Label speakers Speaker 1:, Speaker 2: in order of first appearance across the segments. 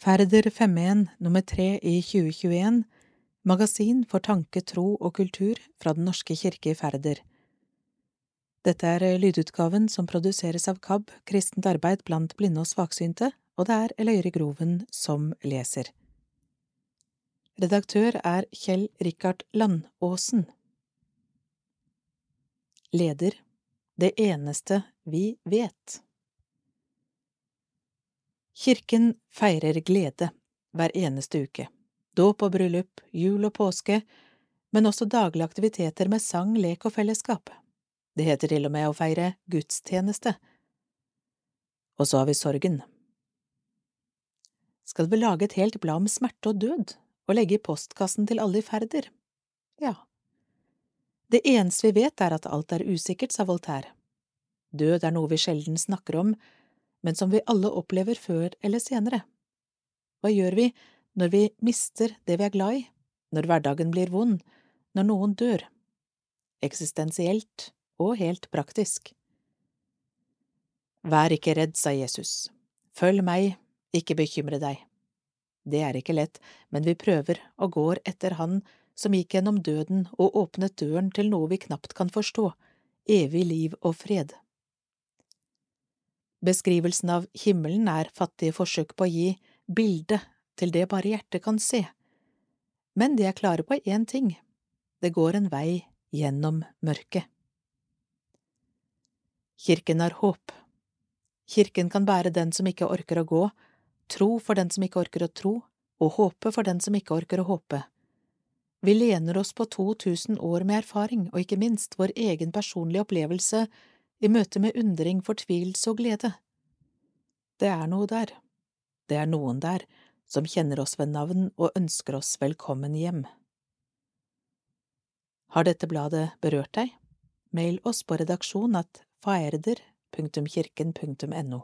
Speaker 1: Færder 51 nummer 3 i 2021 Magasin for tanke, tro og kultur fra Den norske kirke i Færder Dette er lydutgaven som produseres av KAB, Kristent arbeid blant blinde og svaksynte, og det er Eløyre Groven som leser. Redaktør er Kjell Rikard Landåsen. Leder Det eneste vi vet. Kirken feirer glede hver eneste uke. Dåp og bryllup, jul og påske, men også daglige aktiviteter med sang, lek og fellesskap. Det heter til og med å feire gudstjeneste. Og så har vi sorgen. Skal vi lage et helt blad om smerte og død og legge i postkassen til alle i ferder? Ja. Det eneste vi vet er at alt er usikkert, sa Voltaire. Død er noe vi sjelden snakker om, men som vi alle opplever før eller senere. Hva gjør vi når vi mister det vi er glad i, når hverdagen blir vond, når noen dør? Eksistensielt og helt praktisk. Vær ikke redd, sa Jesus. Følg meg, ikke bekymre deg. Det er ikke lett, men vi prøver og går etter Han som gikk gjennom døden og åpnet døren til noe vi knapt kan forstå, evig liv og fred. Beskrivelsen av himmelen er fattige forsøk på å gi bilde til det bare hjertet kan se, men de er klare på én ting – det går en vei gjennom mørket. Kirken har håp. Kirken kan bære den som ikke orker å gå, tro for den som ikke orker å tro, og håpe for den som ikke orker å håpe. Vi lener oss på 2000 år med erfaring og ikke minst vår egen personlige opplevelse i møte med undring, fortvilelse og glede. Det er noe der. Det er noen der som kjenner oss ved navn og ønsker oss velkommen hjem. Har dette bladet berørt deg? Mail oss på redaksjon at faerder.kirken.no.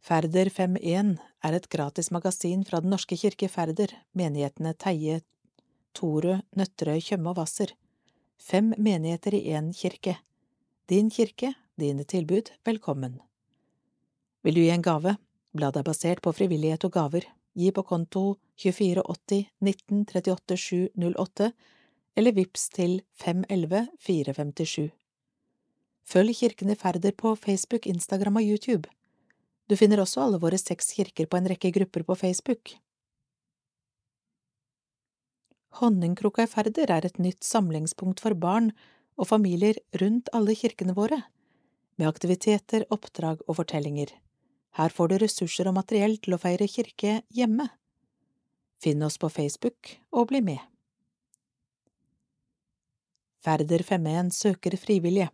Speaker 1: Færder 51 er et gratis magasin fra Den norske kirke i Færder, menighetene Teie, Torø, Nøtterøy, Tjøme og Hvasser. Fem menigheter i én kirke. Din kirke, dine tilbud, velkommen. Vil du gi en gave? Bladet er basert på frivillighet og gaver. Gi på konto 2480 1938 708 eller vips til 511 457. Følg Kirken i Færder på Facebook, Instagram og YouTube. Du finner også alle våre seks kirker på en rekke grupper på Facebook. Honningkrukka i Færder er et nytt samlingspunkt for barn og familier rundt alle kirkene våre, med aktiviteter, oppdrag og fortellinger. Her får du ressurser og materiell til å feire kirke hjemme. Finn oss på Facebook og bli med. Færder 51 søker frivillige.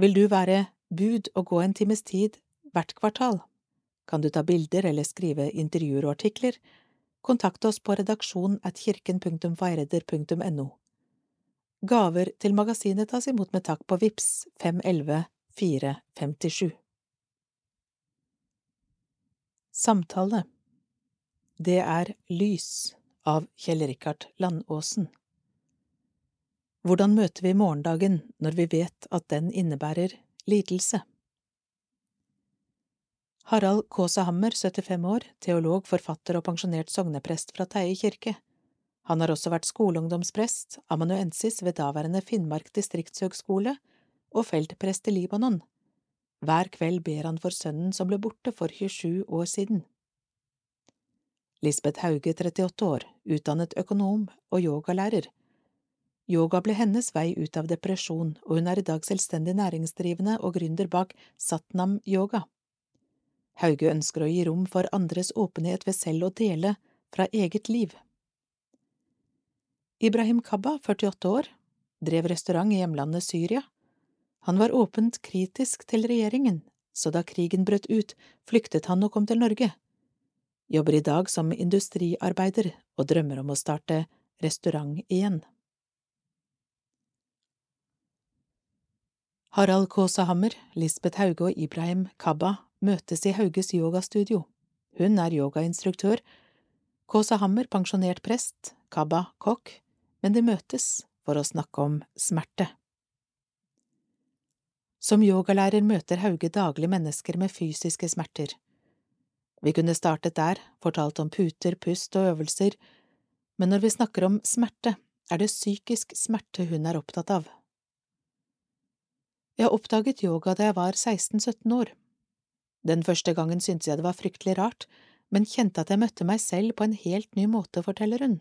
Speaker 1: Vil du være bud og gå en times tid hvert kvartal. Kan du ta bilder eller skrive intervjuer og artikler? Kontakt oss på redaksjonen at kirken.veireder.no Gaver til magasinet tas imot med takk på VIPS 511 457. Samtale Det er Lys av Kjell Rikard Landåsen. Hvordan møter vi morgendagen når vi vet at den innebærer lidelse? Harald Kaasa Hammer, 75 år, teolog, forfatter og pensjonert sogneprest fra Teie kirke. Han har også vært skoleungdomsprest, amanuensis ved daværende Finnmark distriktshøgskole og feltprest i Libanon. Hver kveld ber han for sønnen som ble borte for 27 år siden. Lisbeth Hauge, 38 år, utdannet økonom og yogalærer. Yoga ble hennes vei ut av depresjon, og hun er i dag selvstendig næringsdrivende og gründer bak Satnam Yoga. Hauge ønsker å gi rom for andres åpenhet ved selv å dele fra eget liv. Ibrahim Kabba, 48 år, drev restaurant i hjemlandet Syria. Han var åpent kritisk til regjeringen, så da krigen brøt ut, flyktet han og kom til Norge. Jobber i dag som industriarbeider og drømmer om å starte restaurant igjen. Harald Kaasa Hammer, Lisbeth Hauge og Ibrahim Kabba møtes i Hauges yogastudio. Hun er yogainstruktør, Kåsa Hammer pensjonert prest, Kabba kokk, men de møtes for å snakke om smerte. Som yogalærer møter Hauge daglig mennesker med fysiske smerter. Vi kunne startet der, fortalt om puter, pust og øvelser, men når vi snakker om smerte, er det psykisk smerte hun er opptatt av. Jeg oppdaget yoga da jeg var 16–17 år. Den første gangen syntes jeg det var fryktelig rart, men kjente at jeg møtte meg selv på en helt ny måte, forteller hun.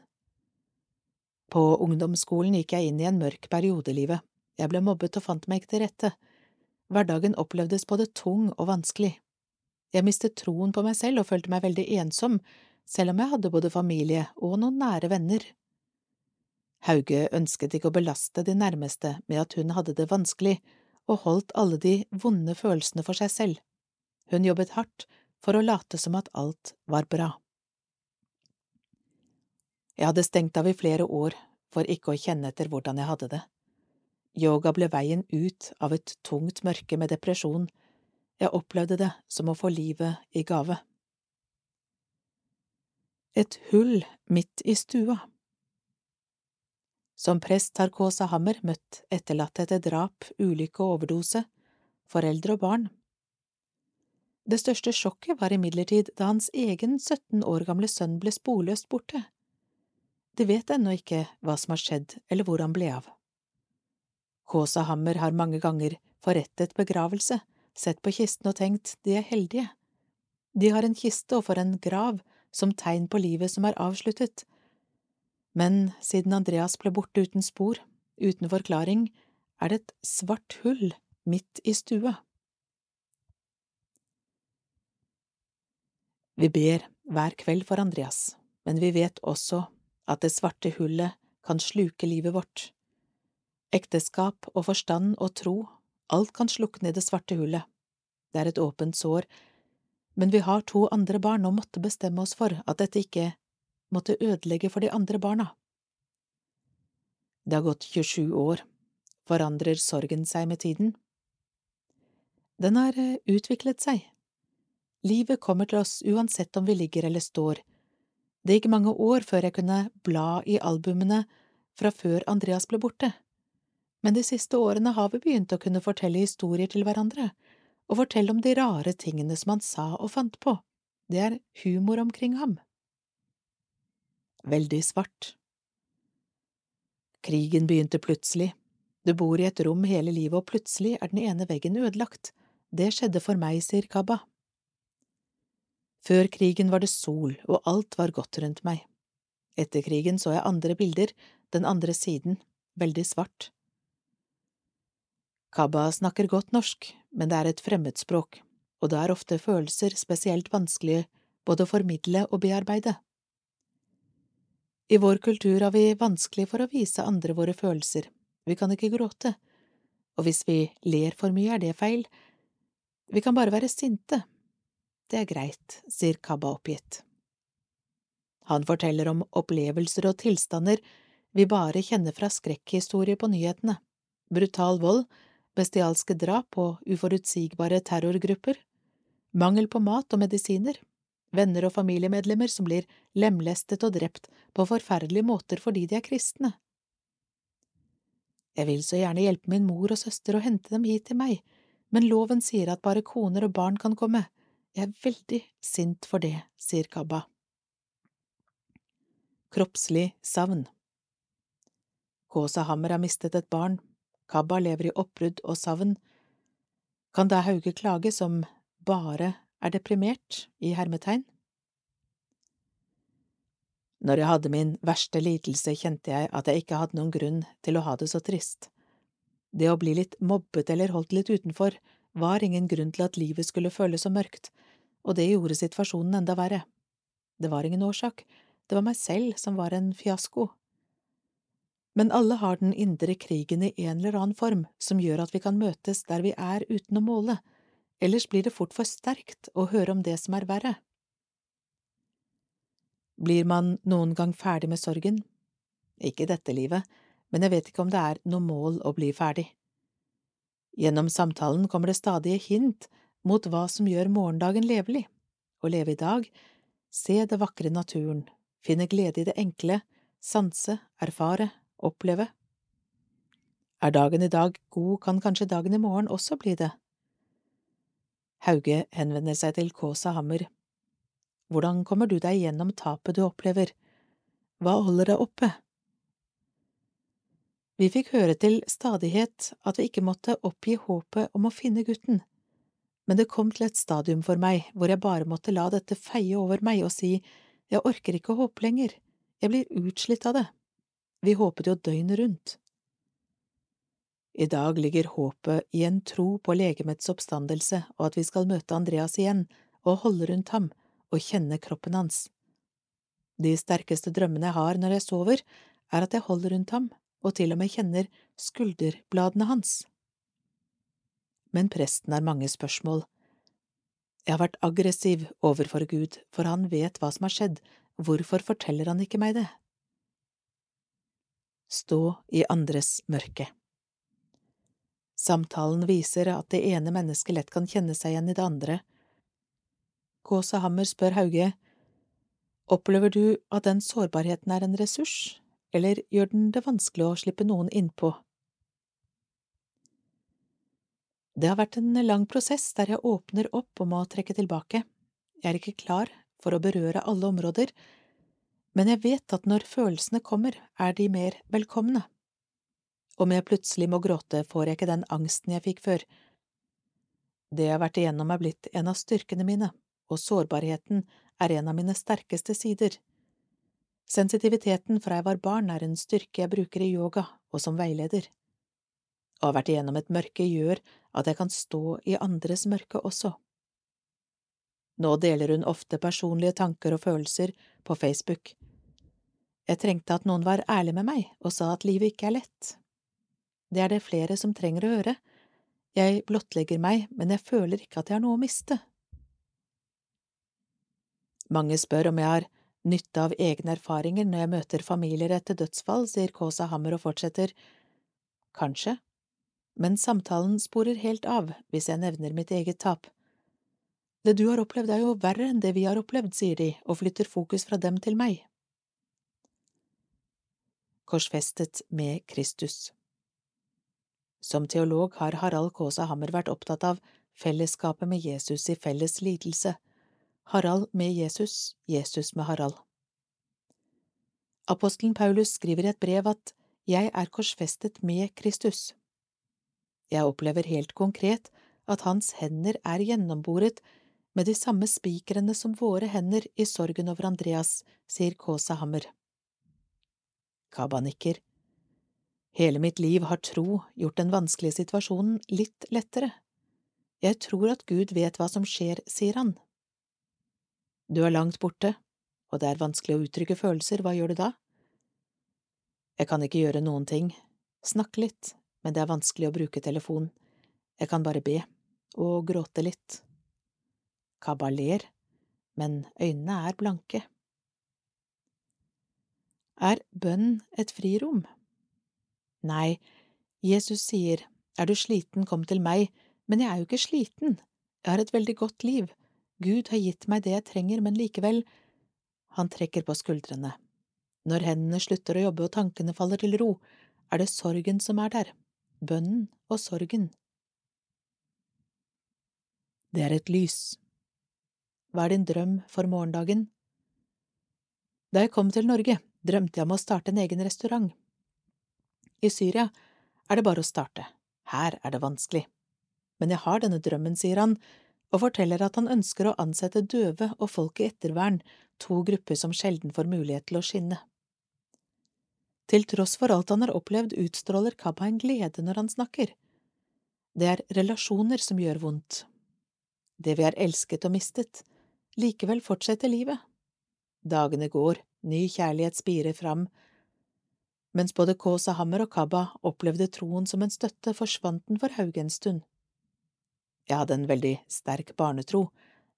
Speaker 1: På ungdomsskolen gikk jeg inn i en mørk periode i livet, jeg ble mobbet og fant meg ikke til rette. Hverdagen opplevdes både tung og vanskelig. Jeg mistet troen på meg selv og følte meg veldig ensom, selv om jeg hadde både familie og noen nære venner. Hauge ønsket ikke å belaste de nærmeste med at hun hadde det vanskelig, og holdt alle de vonde følelsene for seg selv. Hun jobbet hardt for å late som at alt var bra. Jeg hadde stengt av i flere år for ikke å kjenne etter hvordan jeg hadde det. Yoga ble veien ut av et tungt mørke med depresjon, jeg opplevde det som å få livet i gave. Et hull midt i stua Som prest har Kåsa Hammer møtt etterlatte etter drap, ulykke og overdose, foreldre og barn. Det største sjokket var imidlertid da hans egen 17 år gamle sønn ble sporløst borte. De vet ennå ikke hva som har skjedd eller hvor han ble av. Kåsa Hammer har mange ganger forrettet begravelse, sett på kisten og tenkt de er heldige. De har en kiste og får en grav som tegn på livet som er avsluttet. Men siden Andreas ble borte uten spor, uten forklaring, er det et svart hull midt i stua. Vi ber hver kveld for Andreas, men vi vet også at det svarte hullet kan sluke livet vårt. Ekteskap og forstand og tro Alt kan slukne i det svarte hullet. Det er et åpent sår, men vi har to andre barn og måtte bestemme oss for at dette ikke måtte ødelegge for de andre barna. Det har gått 27 år. Forandrer sorgen seg med tiden? Den har eh, utviklet seg. Livet kommer til oss uansett om vi ligger eller står. Det gikk mange år før jeg kunne bla i albumene fra før Andreas ble borte men de siste årene har vi begynt å kunne fortelle historier til hverandre, og fortelle om de rare tingene som han sa og fant på. Det er humor omkring ham. Veldig svart. Krigen begynte plutselig. Du bor i et rom hele livet, og plutselig er den ene veggen ødelagt. Det skjedde for meg, sier Kabba. Før krigen var det sol, og alt var godt rundt meg. Etter krigen så jeg andre bilder, den andre siden, veldig svart. Kabba snakker godt norsk, men det er et fremmedspråk, og da er ofte følelser spesielt vanskelige både å formidle og bearbeide. I vår kultur har vi vanskelig for å vise andre våre følelser, vi kan ikke gråte, og hvis vi ler for mye, er det feil, vi kan bare være sinte. Det er greit, sier Kabba oppgitt. Han forteller om opplevelser og tilstander vi bare kjenner fra skrekkhistorier på nyhetene, brutal vold bestialske drap og uforutsigbare terrorgrupper, mangel på mat og medisiner, venner og familiemedlemmer som blir lemlestet og drept på forferdelige måter fordi de er kristne. Jeg vil så gjerne hjelpe min mor og søster og hente dem hit til meg, men loven sier at bare koner og barn kan komme. Jeg er veldig sint for det, sier Kabba. Kroppslig savn Kåsa Hammer har mistet et barn, Kabba lever i oppbrudd og savn, kan da Hauge klage som bare er deprimert, i hermetegn? Når jeg hadde min verste lidelse, kjente jeg at jeg ikke hadde noen grunn til å ha det så trist. Det å bli litt mobbet eller holdt litt utenfor var ingen grunn til at livet skulle føles så mørkt, og det gjorde situasjonen enda verre. Det var ingen årsak, det var meg selv som var en fiasko, men alle har den indre krigen i en eller annen form som gjør at vi kan møtes der vi er uten å måle, ellers blir det fort for sterkt å høre om det som er verre. Blir man noen gang ferdig med sorgen? Ikke i dette livet, men jeg vet ikke om det er noe mål å bli ferdig. Gjennom samtalen kommer det stadige hint mot hva som gjør morgendagen levelig. Å leve i dag, se det vakre naturen, finne glede i det enkle, sanse, erfare, oppleve. Er dagen i dag god, kan kanskje dagen i morgen også bli det. Hauge henvender seg til Kåsa Hammer. Hvordan kommer du deg gjennom tapet du opplever? Hva holder deg oppe? Vi fikk høre til stadighet at vi ikke måtte oppgi håpet om å finne gutten, men det kom til et stadium for meg hvor jeg bare måtte la dette feie over meg og si jeg orker ikke å håpe lenger, jeg blir utslitt av det, vi håpet jo døgnet rundt. I dag ligger håpet i en tro på legemets oppstandelse og at vi skal møte Andreas igjen og holde rundt ham og kjenne kroppen hans. De sterkeste drømmene jeg har når jeg sover, er at jeg holder rundt ham og til og med kjenner skulderbladene hans. Men presten har mange spørsmål. Jeg har vært aggressiv overfor Gud, for han vet hva som har skjedd, hvorfor forteller han ikke meg det? Stå i andres mørke. Samtalen viser at det ene mennesket lett kan kjenne seg igjen i det andre. Kåsa Hammer spør Hauge, opplever du at den sårbarheten er en ressurs, eller gjør den det vanskelig å slippe noen innpå? Det har vært en lang prosess der jeg åpner opp om å trekke tilbake. Jeg er ikke klar for å berøre alle områder, men jeg vet at når følelsene kommer, er de mer velkomne. Om jeg plutselig må gråte, får jeg ikke den angsten jeg fikk før. Det jeg har vært igjennom er blitt en av styrkene mine, og sårbarheten er en av mine sterkeste sider. Sensitiviteten fra jeg var barn er en styrke jeg bruker i yoga og som veileder. Å ha vært igjennom et mørke gjør at jeg kan stå i andres mørke også. Nå deler hun ofte personlige tanker og følelser på Facebook. Jeg trengte at noen var ærlig med meg og sa at livet ikke er lett, det er det flere som trenger å høre. Jeg blottlegger meg, men jeg føler ikke at jeg har noe å miste. Mange spør om jeg har nytte av egne erfaringer når jeg møter familier etter dødsfall, sier Kåsa Hammer og fortsetter. Kanskje, men samtalen sporer helt av hvis jeg nevner mitt eget tap. Det du har opplevd er jo verre enn det vi har opplevd, sier de og flytter fokus fra dem til meg. Korsfestet med Kristus. Som teolog har Harald Kaasa Hammer vært opptatt av fellesskapet med Jesus i felles lidelse, Harald med Jesus, Jesus med Harald. Apostelen Paulus skriver i et brev at jeg er korsfestet med Kristus. Jeg opplever helt konkret at hans hender er gjennomboret med de samme spikrene som våre hender i sorgen over Andreas, sier Kaasa Hammer. Kaba nikker. Hele mitt liv har tro gjort den vanskelige situasjonen litt lettere. Jeg tror at Gud vet hva som skjer, sier han. Du er langt borte, og det er vanskelig å uttrykke følelser, hva gjør du da? Jeg kan ikke gjøre noen ting, snakke litt, men det er vanskelig å bruke telefon, jeg kan bare be, og gråte litt. Kaba ler, men øynene er blanke. Er bønn et frirom? Nei, Jesus sier, Er du sliten, kom til meg, men jeg er jo ikke sliten, jeg har et veldig godt liv, Gud har gitt meg det jeg trenger, men likevel… Han trekker på skuldrene. Når hendene slutter å jobbe og tankene faller til ro, er det sorgen som er der, bønnen og sorgen. Det er et lys. Hva er din drøm for morgendagen? Da jeg kom til Norge, drømte jeg om å starte en egen restaurant. I Syria er det bare å starte, her er det vanskelig. Men jeg har denne drømmen, sier han, og forteller at han ønsker å ansette døve og folk i ettervern, to grupper som sjelden får mulighet til å skinne. Til tross for alt han har opplevd, utstråler Kabba en glede når han snakker. Det er relasjoner som gjør vondt. Det vi har elsket og mistet, likevel fortsetter livet. Dagene går, ny kjærlighet spirer fram, mens både Kåsa Hammer og Kabba opplevde troen som en støtte, forsvant den for Hauge en stund. Jeg hadde en veldig sterk barnetro,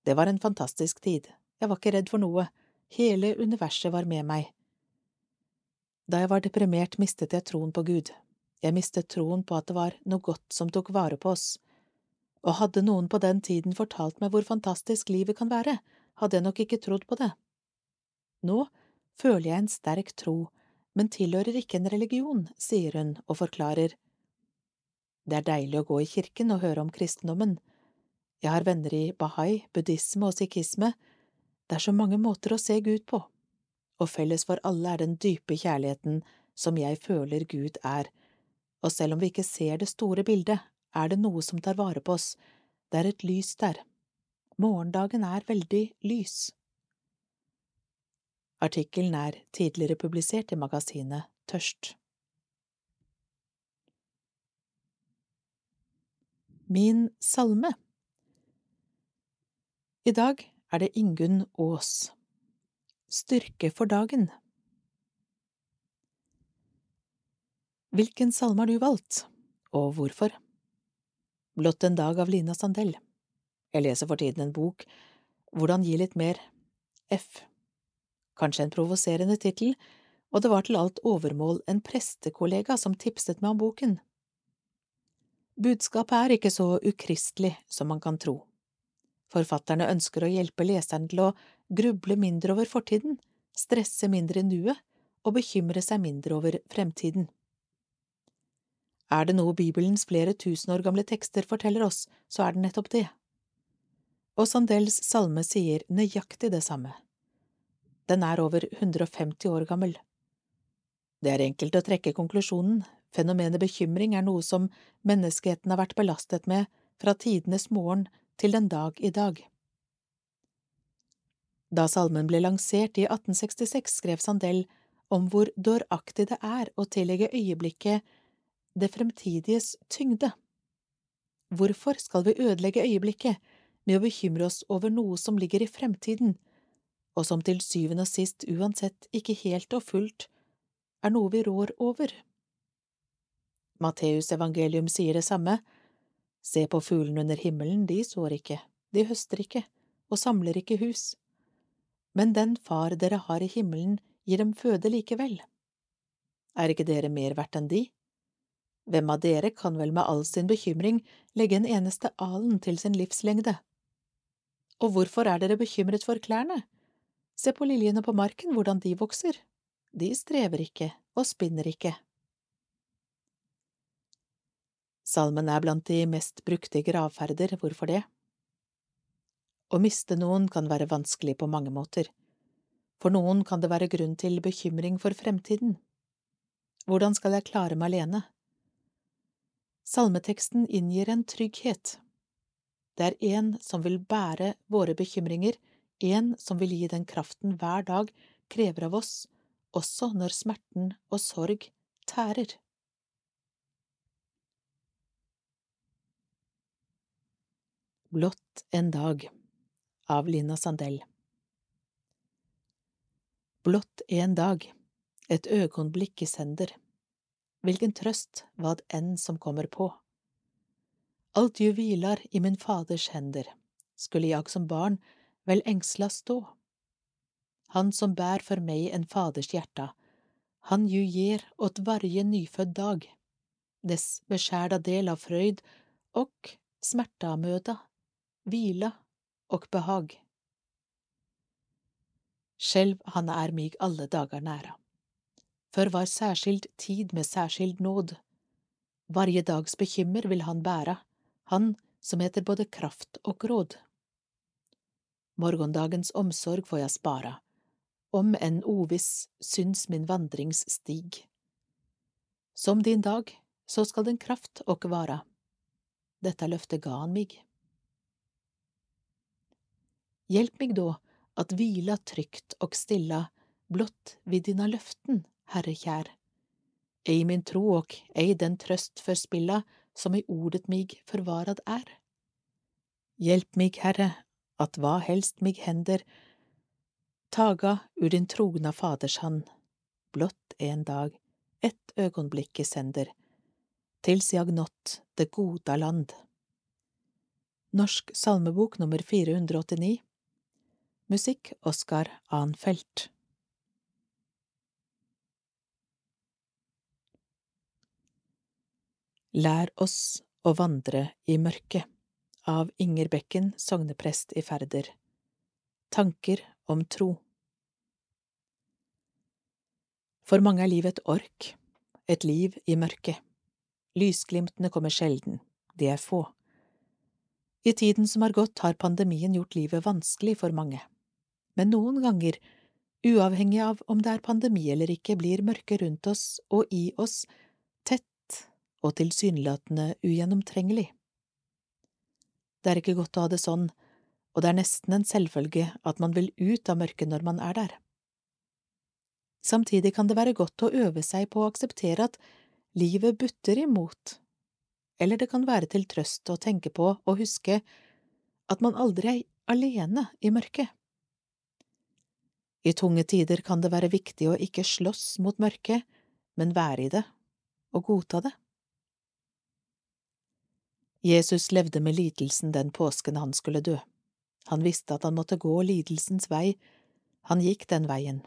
Speaker 1: det var en fantastisk tid, jeg var ikke redd for noe, hele universet var med meg. Da jeg var deprimert, mistet jeg troen på Gud, jeg mistet troen på at det var noe godt som tok vare på oss, og hadde noen på den tiden fortalt meg hvor fantastisk livet kan være, hadde jeg nok ikke trodd på det. Nå føler jeg en sterk tro men tilhører ikke en religion, sier hun og forklarer, Det er deilig å gå i kirken og høre om kristendommen. Jeg har venner i bahai, buddhisme og sikhisme. Det er så mange måter å se Gud på, og felles for alle er den dype kjærligheten som jeg føler Gud er, og selv om vi ikke ser det store bildet, er det noe som tar vare på oss, det er et lys der. Morgendagen er veldig lys. Artikkelen er tidligere publisert i magasinet Tørst. Min salme I dag er det Ingunn Aas. Styrke for dagen. Hvilken salme har du valgt, og hvorfor? Blott en dag av Lina Sandell. Jeg leser for tiden en bok, Hvordan gi litt mer F. Kanskje en provoserende tittel, og det var til alt overmål en prestekollega som tipset meg om boken. Budskapet er ikke så ukristelig som man kan tro. Forfatterne ønsker å hjelpe leseren til å gruble mindre over fortiden, stresse mindre i nuet og bekymre seg mindre over fremtiden. Er det noe Bibelens flere tusen år gamle tekster forteller oss, så er det nettopp det. Og Sandels salme sier nøyaktig det samme. Den er over 150 år gammel. Det er enkelt å trekke konklusjonen, fenomenet bekymring er noe som menneskeheten har vært belastet med fra tidenes morgen til den dag i dag. Da salmen ble lansert i 1866, skrev Sandel om hvor dåraktig det er å tillegge øyeblikket det fremtidiges tyngde. Hvorfor skal vi ødelegge øyeblikket med å bekymre oss over noe som ligger i fremtiden, og som til syvende og sist uansett ikke helt og fullt er noe vi rår over? Matteus evangelium sier det samme, se på fuglene under himmelen, de sår ikke, de høster ikke og samler ikke hus, men den far dere har i himmelen gir dem føde likevel. Er ikke dere mer verdt enn de? Hvem av dere kan vel med all sin bekymring legge en eneste alen til sin livslengde? Og hvorfor er dere bekymret for klærne? Se på liljene på marken, hvordan de vokser. De strever ikke og spinner ikke. Salmen er blant de mest brukte gravferder, hvorfor det? Å miste noen kan være vanskelig på mange måter. For noen kan det være grunn til bekymring for fremtiden. Hvordan skal jeg klare meg alene? Salmeteksten inngir en trygghet. Det er en som vil bære våre bekymringer, en som vil gi den kraften hver dag krever av oss, også når smerten og sorg tærer. Blott en dag av Lina Sandell Blått en dag, et øyeblikk i sender hvilken trøst vad enn som kommer på. Alt ju hvilar i min faders hender, skulle jag som barn vel engsla stå. Han som bär för mig en faders hjärta, han ju ger åt varje nyfödd dag, dess beskärda del av fröjd och smärta möda, og behag. Skjelv han er mig alle dager næra Før var særskilt tid med særskild nåd. Varje dags bekymmer vil han bæra, han som heter både kraft og råd. Morgondagens omsorg får jeg spara, om enn oviss syns min vandringsstig. Som din dag, så skal den kraft og vara. Dette løftet ga han mig. Hjelp mig då att vila trygt och stilla blott vid dina löften, Herre kjær. Ej min tro och ej den tröst förspilla som i ordet mig förvarad är. Hjelp mig, Herre, att vad helst mig händer, taga ur din trogna faders hand, blott en dag, ett ögonblick sender, sänder, tills jag nått det goda land. Norsk salmebok nummer 489 Musikk Oskar Anfelt. Lær oss å vandre i mørket av Inger Bekken, sogneprest i Færder Tanker om tro For mange er livet et ork, et liv i mørket. Lysglimtene kommer sjelden, de er få. I tiden som har gått, har pandemien gjort livet vanskelig for mange. Men noen ganger, uavhengig av om det er pandemi eller ikke, blir mørket rundt oss og i oss tett og tilsynelatende ugjennomtrengelig. Det er ikke godt å ha det sånn, og det er nesten en selvfølge at man vil ut av mørket når man er der. Samtidig kan det være godt å øve seg på å akseptere at livet butter imot, eller det kan være til trøst å tenke på og huske at man aldri er alene i mørket. I tunge tider kan det være viktig å ikke slåss mot mørket, men være i det og godta det. Jesus levde med lidelsen den påsken han skulle dø. Han visste at han måtte gå lidelsens vei, han gikk den veien.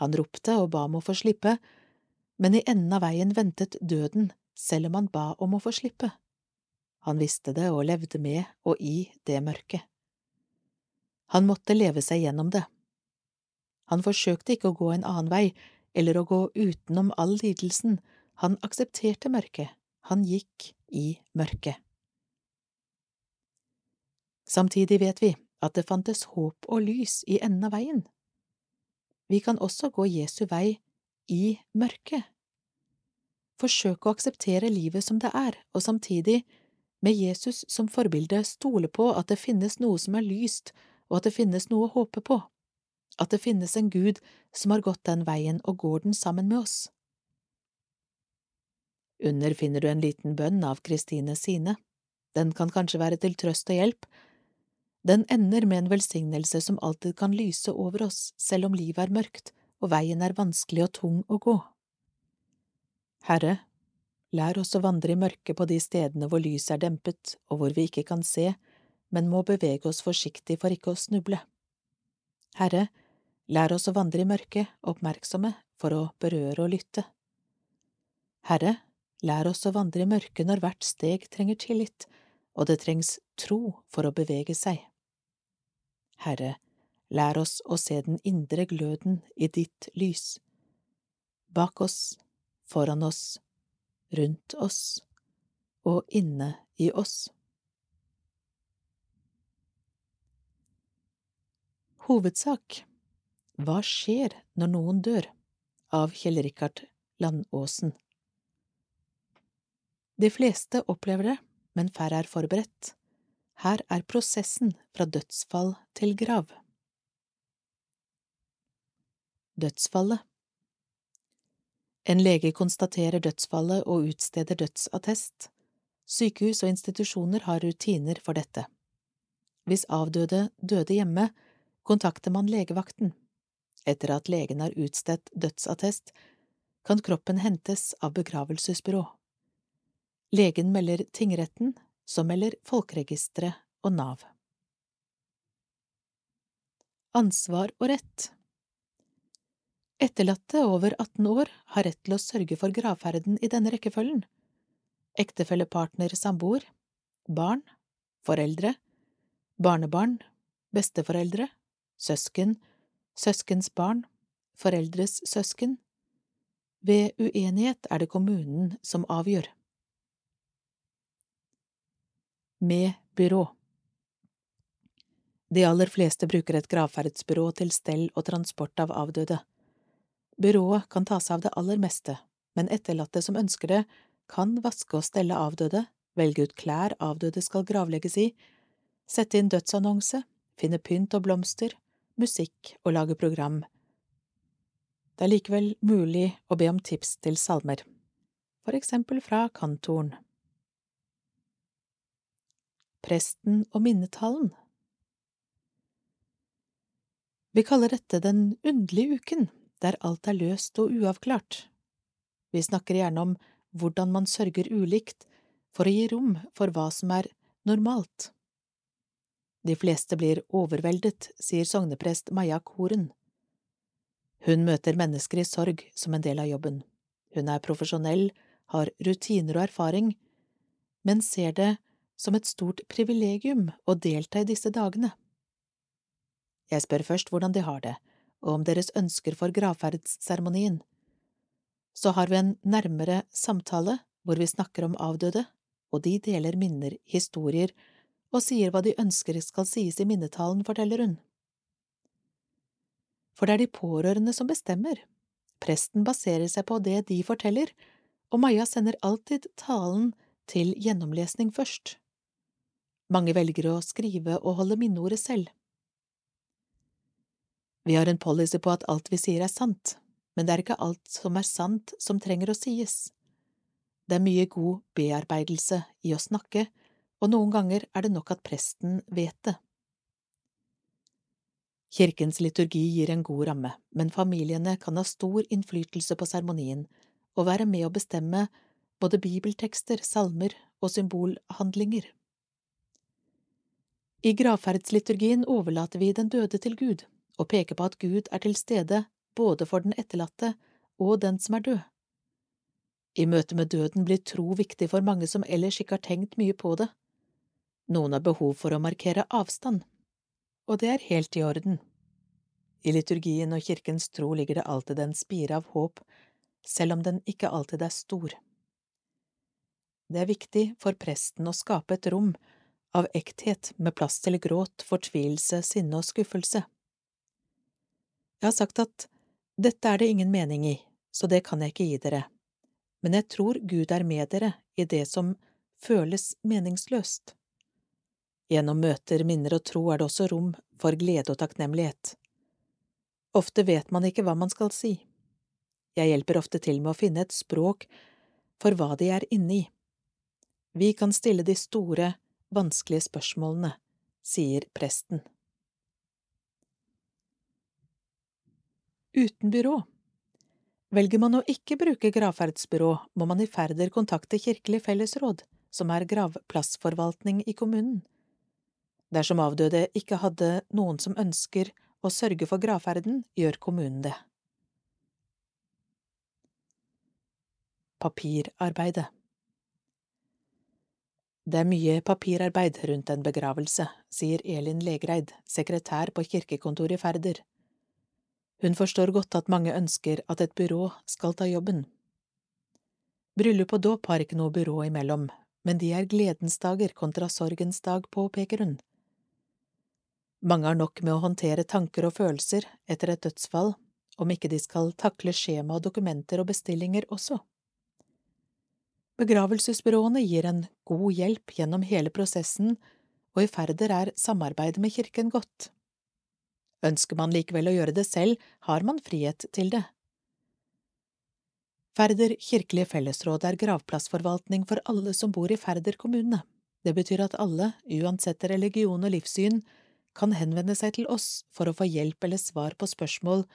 Speaker 1: Han ropte og ba om å få slippe, men i enden av veien ventet døden selv om han ba om å få slippe. Han visste det og levde med og i det mørket. Han måtte leve seg gjennom det. Han forsøkte ikke å gå en annen vei eller å gå utenom all lidelsen, han aksepterte mørket, han gikk i mørket. Samtidig vet vi at det fantes håp og lys i enden av veien. Vi kan også gå Jesu vei i mørket. Forsøke å akseptere livet som det er, og samtidig, med Jesus som forbilde, stole på at det finnes noe som er lyst, og at det finnes noe å håpe på, at det finnes en Gud som har gått den veien og går den sammen med oss. Under finner du en liten bønn av Kristine Sine. Den kan kanskje være til trøst og hjelp, den ender med en velsignelse som alltid kan lyse over oss, selv om livet er mørkt og veien er vanskelig og tung å gå. Herre, lær oss å vandre i mørket på de stedene hvor lyset er dempet og hvor vi ikke kan se, men må bevege oss forsiktig for ikke å snuble. Herre, lær oss å vandre i mørket, oppmerksomme for å berøre og lytte. Herre, lær oss å vandre i mørket når hvert steg trenger tillit, og det trengs tro for å bevege seg. Herre, lær oss å se den indre gløden i ditt lys, bak oss, foran oss, rundt oss og inne i oss. Hovedsak Hva skjer når noen dør? av Kjell Rikard Landåsen De fleste opplever det, men færre er forberedt. Her er prosessen fra dødsfall til grav. Dødsfallet En lege konstaterer dødsfallet og utsteder dødsattest. Sykehus og institusjoner har rutiner for dette. Hvis avdøde døde hjemme, kontakter man legevakten. Etter at legen har utstedt dødsattest, kan kroppen hentes av begravelsesbyrå. Legen melder tingretten, som melder Folkeregisteret og Nav. Ansvar og rett Etterlatte over 18 år har rett til å sørge for gravferden i denne rekkefølgen. Ektefellepartner samboer, barn, foreldre, barnebarn, besteforeldre, søsken, søskens barn, foreldres søsken. Ved uenighet er det kommunen som avgjør med byrå. De aller fleste bruker et gravferdsbyrå til stell og transport av avdøde. Byrået kan ta seg av det aller meste, men etterlatte som ønsker det, kan vaske og stelle avdøde, velge ut klær avdøde skal gravlegges i, sette inn dødsannonse, finne pynt og blomster, musikk og lage program. Det er likevel mulig å be om tips til salmer, for eksempel fra kantoren presten og minnetallen. Vi kaller dette den underlige uken, der alt er løst og uavklart. Vi snakker gjerne om hvordan man sørger ulikt for å gi rom for hva som er normalt. De fleste blir overveldet, sier sogneprest Maja Koren. Hun møter mennesker i sorg som en del av jobben. Hun er profesjonell, har rutiner og erfaring, men ser det som et stort privilegium å delta i disse dagene. Jeg spør først hvordan de har det, og om deres ønsker for gravferdsseremonien. Så har vi en nærmere samtale hvor vi snakker om avdøde, og de deler minner, historier og sier hva de ønsker skal sies i minnetalen, forteller hun. For det er de pårørende som bestemmer. Presten baserer seg på det de forteller, og Maja sender alltid talen til gjennomlesning først. Mange velger å skrive og holde minneordet selv. Vi har en policy på at alt vi sier er sant, men det er ikke alt som er sant som trenger å sies. Det er mye god bearbeidelse i å snakke, og noen ganger er det nok at presten vet det. Kirkens liturgi gir en god ramme, men familiene kan ha stor innflytelse på seremonien og være med å bestemme både bibeltekster, salmer og symbolhandlinger. I gravferdsliturgien overlater vi den døde til Gud og peker på at Gud er til stede både for den etterlatte og den som er død. I møte med døden blir tro viktig for mange som ellers ikke har tenkt mye på det. Noen har behov for å markere avstand, og det er helt i orden. I liturgien og kirkens tro ligger det alltid en spire av håp, selv om den ikke alltid er stor. Det er viktig for presten å skape et rom av ekthet med plass til gråt, fortvilelse, sinne og skuffelse. Jeg har sagt at dette er det ingen mening i, så det kan jeg ikke gi dere, men jeg tror Gud er med dere i det som føles meningsløst. Gjennom møter, minner og tro er det også rom for glede og takknemlighet. Ofte vet man ikke hva man skal si. Jeg hjelper ofte til med å finne et språk for hva de er inne i. Vi kan stille de store, vanskelige spørsmålene, sier presten. Uten byrå Velger man å ikke bruke gravferdsbyrå, må man i ferder kontakte Kirkelig fellesråd, som er gravplassforvaltning i kommunen. Dersom avdøde ikke hadde noen som ønsker å sørge for gravferden, gjør kommunen det. Papirarbeidet Det er mye papirarbeid rundt en begravelse, sier Elin Legreid, sekretær på kirkekontoret i Færder. Hun forstår godt at mange ønsker at et byrå skal ta jobben. Bryllup og dåp har ikke noe byrå imellom, men de er gledens dager kontra sorgens dag, påpeker hun. Mange har nok med å håndtere tanker og følelser etter et dødsfall, om ikke de skal takle skjema og dokumenter og bestillinger også. Begravelsesbyråene gir en god hjelp gjennom hele prosessen, og i Færder er samarbeidet med kirken godt. Ønsker man likevel å gjøre det selv, har man frihet til det. Færder kirkelige fellesråd er gravplassforvaltning for alle som bor i Færder kommune. Det betyr at alle, uansett religion og livssyn, kan henvende seg til oss for å få hjelp eller svar på spørsmål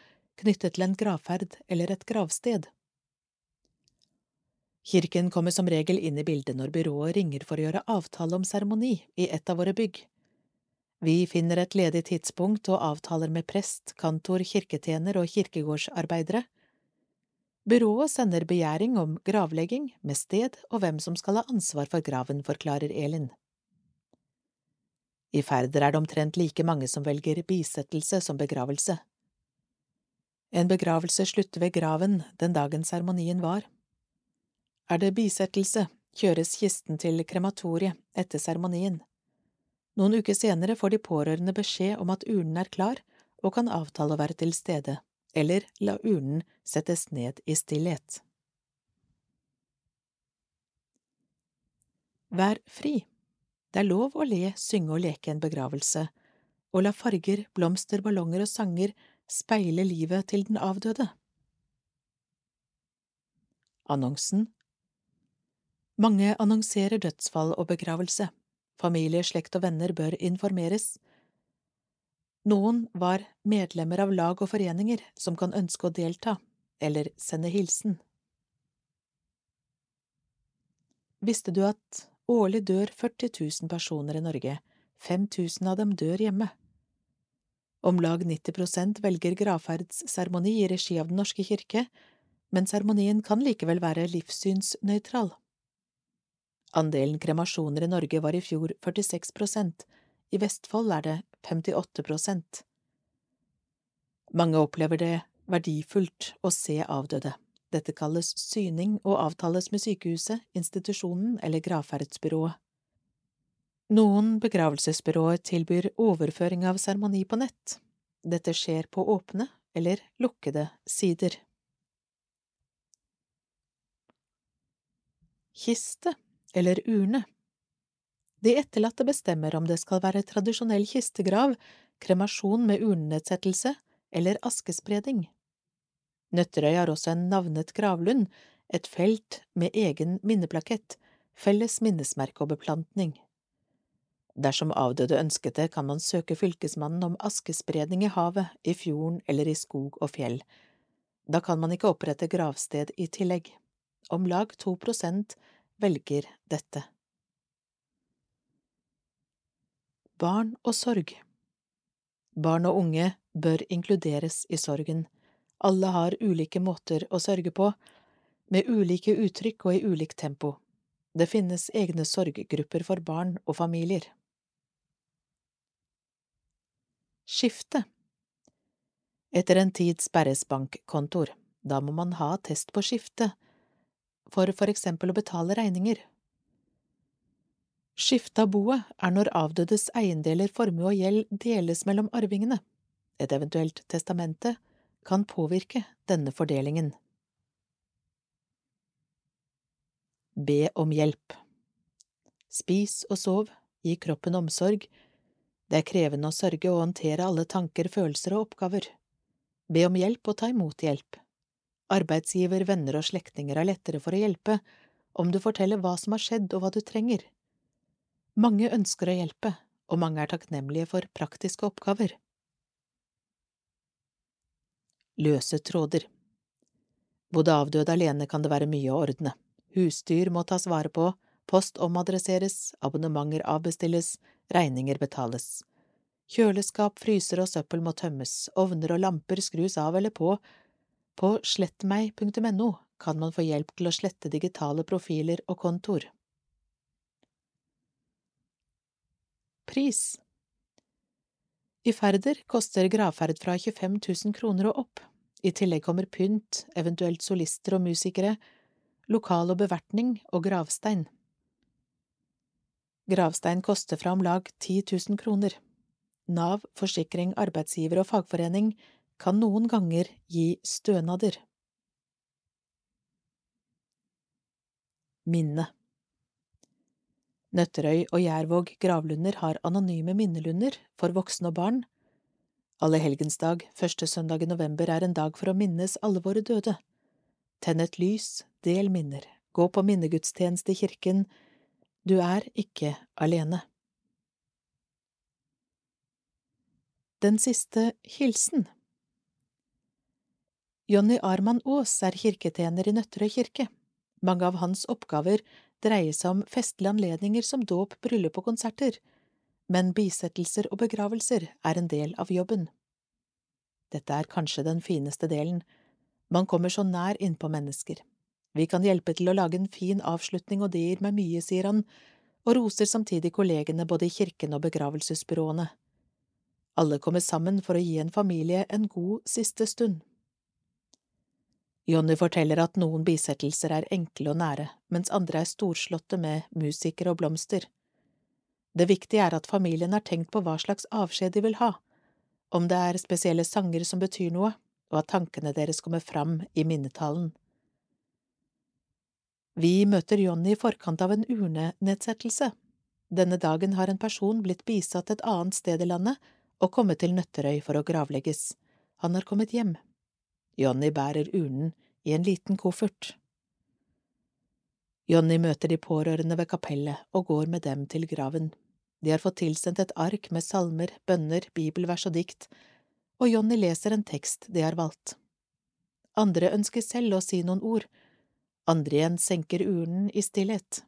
Speaker 1: knyttet til en gravferd eller et gravsted. Kirken kommer som regel inn i bildet når byrået ringer for å gjøre avtale om seremoni i et av våre bygg. Vi finner et ledig tidspunkt og avtaler med prest, kantor, kirketjener og kirkegårdsarbeidere. Byrået sender begjæring om gravlegging med sted og hvem som skal ha ansvar for graven, forklarer Elin. I Færder er det omtrent like mange som velger bisettelse som begravelse. En begravelse slutter ved graven den dagen seremonien var. Er det bisettelse, kjøres kisten til krematoriet etter seremonien. Noen uker senere får de pårørende beskjed om at urnen er klar og kan avtale å være til stede, eller la urnen settes ned i stillhet. Vær fri. Det er lov å le, synge og leke en begravelse, og la farger, blomster, ballonger og sanger speile livet til den avdøde. Annonsen Mange annonserer dødsfall og begravelse. Familie, slekt og venner bør informeres. Noen var medlemmer av lag og foreninger som kan ønske å delta, eller sende hilsen. Visste du at årlig dør 40 000 personer i Norge, 5000 av dem dør hjemme? Om lag 90 prosent velger gravferdsseremoni i regi av Den norske kirke, men seremonien kan likevel være livssynsnøytral. Andelen kremasjoner i Norge var i fjor 46 prosent, i Vestfold er det 58 prosent. Mange opplever det verdifullt å se avdøde, Dette kalles syning og avtales med sykehuset, institusjonen eller gravferdsbyrået. Noen begravelsesbyråer tilbyr overføring av seremoni på nett. Dette skjer på åpne eller lukkede sider. Kiste eller urne De etterlatte bestemmer om det skal være tradisjonell kistegrav, kremasjon med urnenedsettelse eller askespredning. Nøtterøy har også en navnet gravlund, et felt med egen minneplakett, felles minnesmerke og beplantning. Dersom avdøde ønsket det, kan man søke fylkesmannen om askespredning i havet, i fjorden eller i skog og fjell. Da kan man ikke opprette gravsted i tillegg. Om lag to prosent velger dette. Barn og sorg Barn og unge bør inkluderes i sorgen. Alle har ulike måter å sørge på, med ulike uttrykk og i ulikt tempo. Det finnes egne sorggrupper for barn og familier. Skifte Etter en tid sperres bankkontoer. Da må man ha test på skifte, for for eksempel å betale regninger. Skifte av boet er når avdødes eiendeler, formue og gjeld deles mellom arvingene. Et eventuelt testamente kan påvirke denne fordelingen. Be om hjelp Spis og sov, gi kroppen omsorg. Det er krevende å sørge og håndtere alle tanker, følelser og oppgaver. Be om hjelp og ta imot hjelp. Arbeidsgiver, venner og slektninger er lettere for å hjelpe om du forteller hva som har skjedd og hva du trenger. Mange ønsker å hjelpe, og mange er takknemlige for praktiske oppgaver. Løse tråder Bodde avdød alene kan det være mye å ordne. Husdyr må tas vare på, post omadresseres, abonnementer avbestilles, regninger betales. Kjøleskap, fryser og søppel må tømmes, ovner og lamper skrus av eller på. På slettmeg.no kan man få hjelp til å slette digitale profiler og kontor. Pris I ferder koster gravferd fra 25 000 kroner og opp. I tillegg kommer pynt, eventuelt solister og musikere, lokal og bevertning og gravstein. Gravstein koster fra om lag 10 000 kroner. Nav, forsikring, arbeidsgiver og fagforening kan noen ganger gi stønader. Minne Nøtterøy og Gjervåg gravlunder har anonyme minnelunder for voksne og barn. Allehelgensdag, første søndag i november, er en dag for å minnes alle våre døde. Tenn et lys, del minner, gå på minnegudstjeneste i kirken, du er ikke alene. Den siste hilsen Jonny Arman Aas er kirketjener i Nøtterøy kirke. Mange av hans oppgaver dreier seg om festlige anledninger som dåp, bryllup og konserter, men bisettelser og begravelser er en del av jobben. Dette er kanskje den fineste delen, man kommer så nær innpå mennesker. Vi kan hjelpe til å lage en fin avslutning, og det gir meg mye, sier han, og roser samtidig kollegene både i kirken og begravelsesbyråene. Alle kommer sammen for å gi en familie en god siste stund. Jonny forteller at noen bisettelser er enkle og nære, mens andre er storslåtte med musikere og blomster. Det viktige er at familien har tenkt på hva slags avskjed de vil ha, om det er spesielle sanger som betyr noe, og at tankene deres kommer fram i minnetalen. Vi møter Jonny i forkant av en urnenedsettelse. Denne dagen har en person blitt bisatt et annet sted i landet og kommet til Nøtterøy for å gravlegges. Han har kommet hjem. Jonny bærer urnen i en liten koffert. Jonny møter de pårørende ved kapellet og går med dem til graven. De har fått tilsendt et ark med salmer, bønner, bibelvers og dikt, og Jonny leser en tekst de har valgt. Andre ønsker selv å si noen ord, andre igjen senker urnen i stillhet.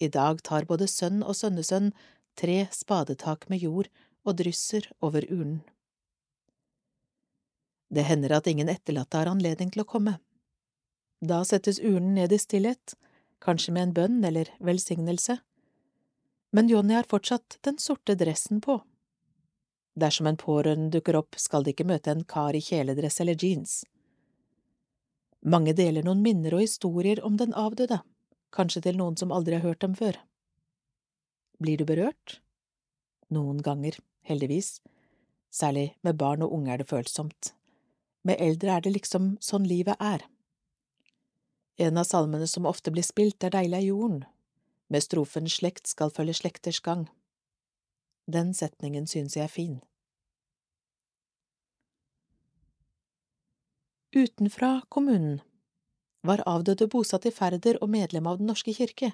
Speaker 1: I dag tar både sønn og sønnesønn tre spadetak med jord og drysser over urnen. Det hender at ingen etterlatte har anledning til å komme. Da settes urnen ned i stillhet, kanskje med en bønn eller velsignelse, men Johnny har fortsatt den sorte dressen på. Dersom en pårørende dukker opp, skal de ikke møte en kar i kjeledress eller jeans. Mange deler noen minner og historier om den avdøde, kanskje til noen som aldri har hørt dem før. Blir du berørt? Noen ganger, heldigvis. Særlig med barn og unge er det følsomt. Med eldre er det liksom sånn livet er. En av salmene som ofte blir spilt, er Deilig er jorden, med strofen Slekt skal følge slekters gang. Den setningen synes jeg er fin. Utenfra kommunen Var avdøde bosatt i Færder og medlem av Den norske kirke,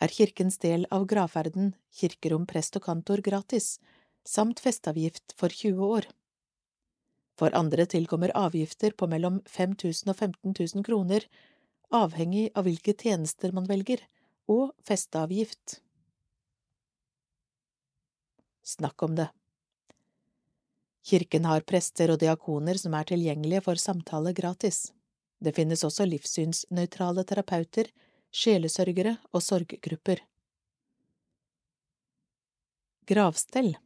Speaker 1: er kirkens del av gravferden, kirkerom, prest og kantor gratis, samt festavgift for 20 år. For andre tilkommer avgifter på mellom 5000 og 15 000 kroner, avhengig av hvilke tjenester man velger, og festeavgift. Snakk om det. Kirken har prester og diakoner som er tilgjengelige for samtale gratis. Det finnes også livssynsnøytrale terapeuter, sjelesørgere og sorggrupper. Gravstell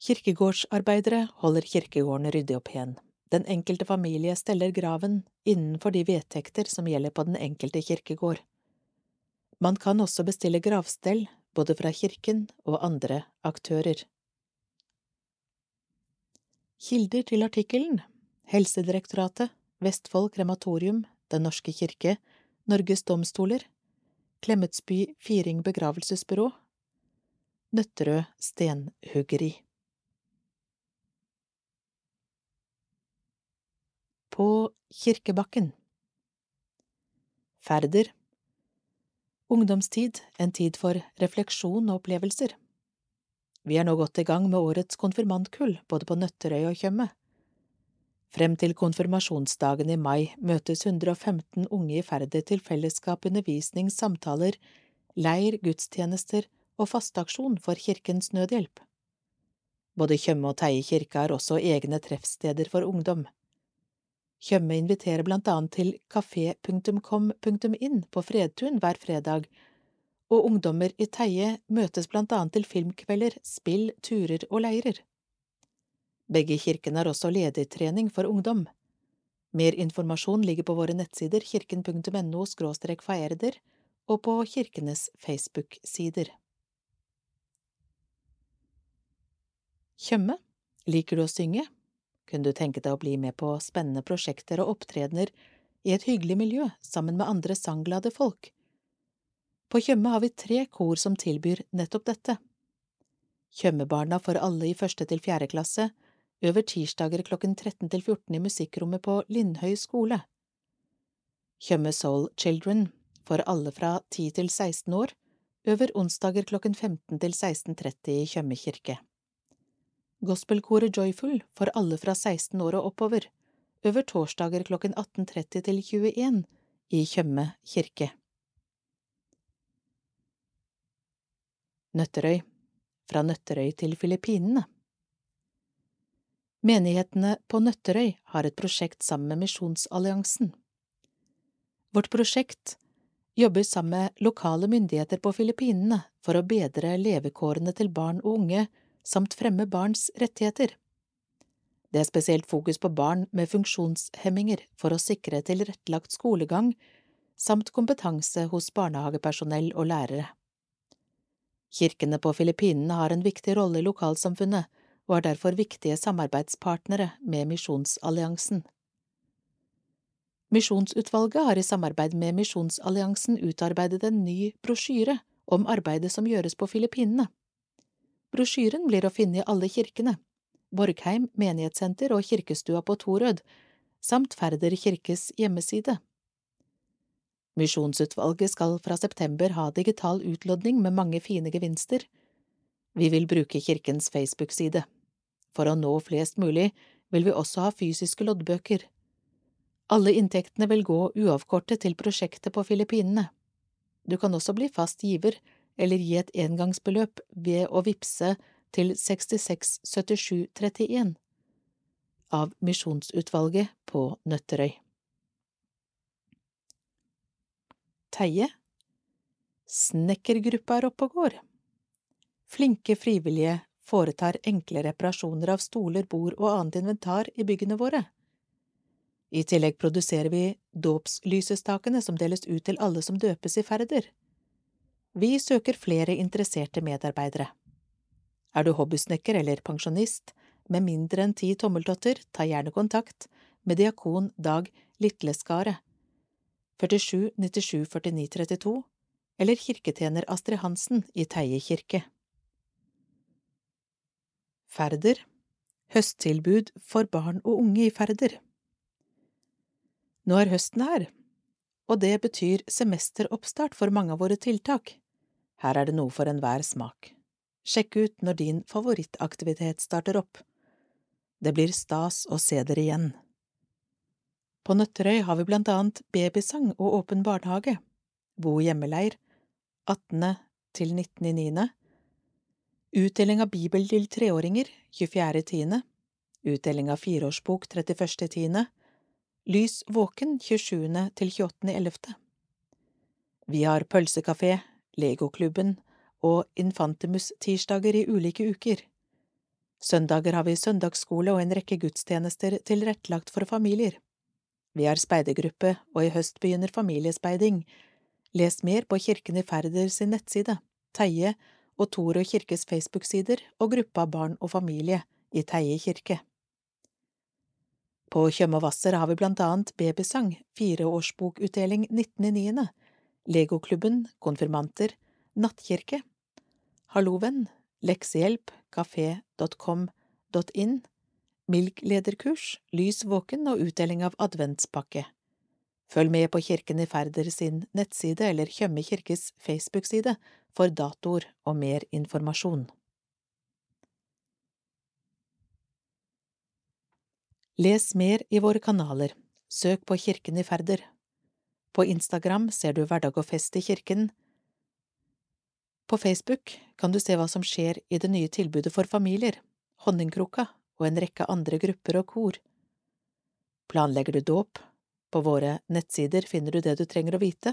Speaker 1: Kirkegårdsarbeidere holder kirkegården ryddig og pen. Den enkelte familie steller graven innenfor de vedtekter som gjelder på den enkelte kirkegård. Man kan også bestille gravstell både fra kirken og andre aktører. Kilder til artikkelen Helsedirektoratet, Vestfold krematorium, Den norske kirke, Norges domstoler, Klemetsby Firing begravelsesbyrå, Nøtterøy stenhuggeri. På Kirkebakken Færder Ungdomstid, en tid for refleksjon og opplevelser. Vi er nå godt i gang med årets konfirmantkull, både på Nøtterøy og Tjøme. Frem til konfirmasjonsdagen i mai møtes 115 unge i Færder til fellesskap, undervisning, samtaler, leir, gudstjenester og fasteaksjon for Kirkens Nødhjelp. Både Tjøme og Teie kirke har også egne treffsteder for ungdom. Tjøme inviterer blant annet til kafé.com.in på Fredtun hver fredag, og ungdommer i Teie møtes blant annet til filmkvelder, spill, turer og leirer. Begge kirkene har også ledertrening for ungdom. Mer informasjon ligger på våre nettsider kirken.no faerder og på kirkenes Facebook-sider. Tjøme, liker du å synge? Kunne du tenke deg å bli med på spennende prosjekter og opptredener i et hyggelig miljø sammen med andre sangglade folk? På Tjøme har vi tre kor som tilbyr nettopp dette. Tjømebarna for alle i første til fjerde klasse øver tirsdager klokken 13 til 14 i musikkrommet på Lindhøy skole. Tjøme Soul Children for alle fra 10 til 16 år øver onsdager klokken 15 til 16.30 i Tjøme kirke. Gospelkoret Joyful for alle fra 16 år og oppover, over torsdager klokken 18.30 til 21 i Tjøme kirke. Nøtterøy Fra Nøtterøy til Filippinene Menighetene på Nøtterøy har et prosjekt sammen med Misjonsalliansen. Vårt prosjekt jobber sammen med lokale myndigheter på Filippinene for å bedre levekårene til barn og unge samt fremme barns rettigheter. Det er spesielt fokus på barn med funksjonshemminger for å sikre tilrettelagt skolegang samt kompetanse hos barnehagepersonell og lærere. Kirkene på Filippinene har en viktig rolle i lokalsamfunnet og er derfor viktige samarbeidspartnere med Misjonsalliansen. Misjonsutvalget har i samarbeid med Misjonsalliansen utarbeidet en ny brosjyre om arbeidet som gjøres på Filippinene. Brosjyren blir å finne i alle kirkene, Borgheim menighetssenter og kirkestua på Torød, samt Færder kirkes hjemmeside. Misjonsutvalget skal fra september ha digital utlodning med mange fine gevinster. Vi vil bruke kirkens Facebook-side. For å nå flest mulig vil vi også ha fysiske loddbøker. Alle inntektene vil gå uavkortet til prosjektet på Filippinene. Du kan også bli fast giver eller gi et engangsbeløp ved å vippse til 667731 av Misjonsutvalget på Nøtterøy. Teie Snekkergruppa er oppe og går. Flinke frivillige foretar enkle reparasjoner av stoler, bord og annet inventar i byggene våre. I tillegg produserer vi dåpslysestakene som deles ut til alle som døpes i Færder. Vi søker flere interesserte medarbeidere. Er du hobbysnekker eller pensjonist med mindre enn ti tommeltotter, ta gjerne kontakt med diakon Dag Litleskaret 47 97 49 32 eller kirketjener Astrid Hansen i Teie kirke. Færder Høsttilbud for barn og unge i Færder Nå er høsten her, og det betyr semesteroppstart for mange av våre tiltak. Her er det noe for enhver smak. Sjekk ut når din favorittaktivitet starter opp. Det blir stas å se dere igjen. På Nøtterøy har vi blant annet babysang og åpen barnehage, bo hjemmeleir, 18. til 19.9., utdeling av bibel til treåringer, 24.10., utdeling av fireårsbok 31.10., Lys våken 27. til 28.11. Vi har pølsekafé, Legoklubben og Infantimus-tirsdager i ulike uker. Søndager har vi søndagsskole og en rekke gudstjenester tilrettelagt for familier. Vi har speidergruppe, og i høst begynner familiespeiding. Les mer på Kirken i Færder sin nettside, Teie og Torø kirkes Facebook-sider og gruppa Barn og familie i Teie kirke. På Tjøme har vi blant annet babysang, fireårsbokutdeling 19.9., Legoklubben, konfirmanter, nattkirke, Hallovenn, leksehjelp, kafé.com.in, Milk-lederkurs, Lys våken og utdeling av adventspakke. Følg med på Kirken i Færder sin nettside eller Tjøme kirkes Facebook-side for datoer og mer informasjon. Les mer i våre kanaler, søk på Kirken i Færder. På Instagram ser du Hverdag og fest i kirken. På Facebook kan du se hva som skjer i det nye tilbudet for familier, Honningkroka, og en rekke andre grupper og kor. Planlegger du dåp? På våre nettsider finner du det du trenger å vite,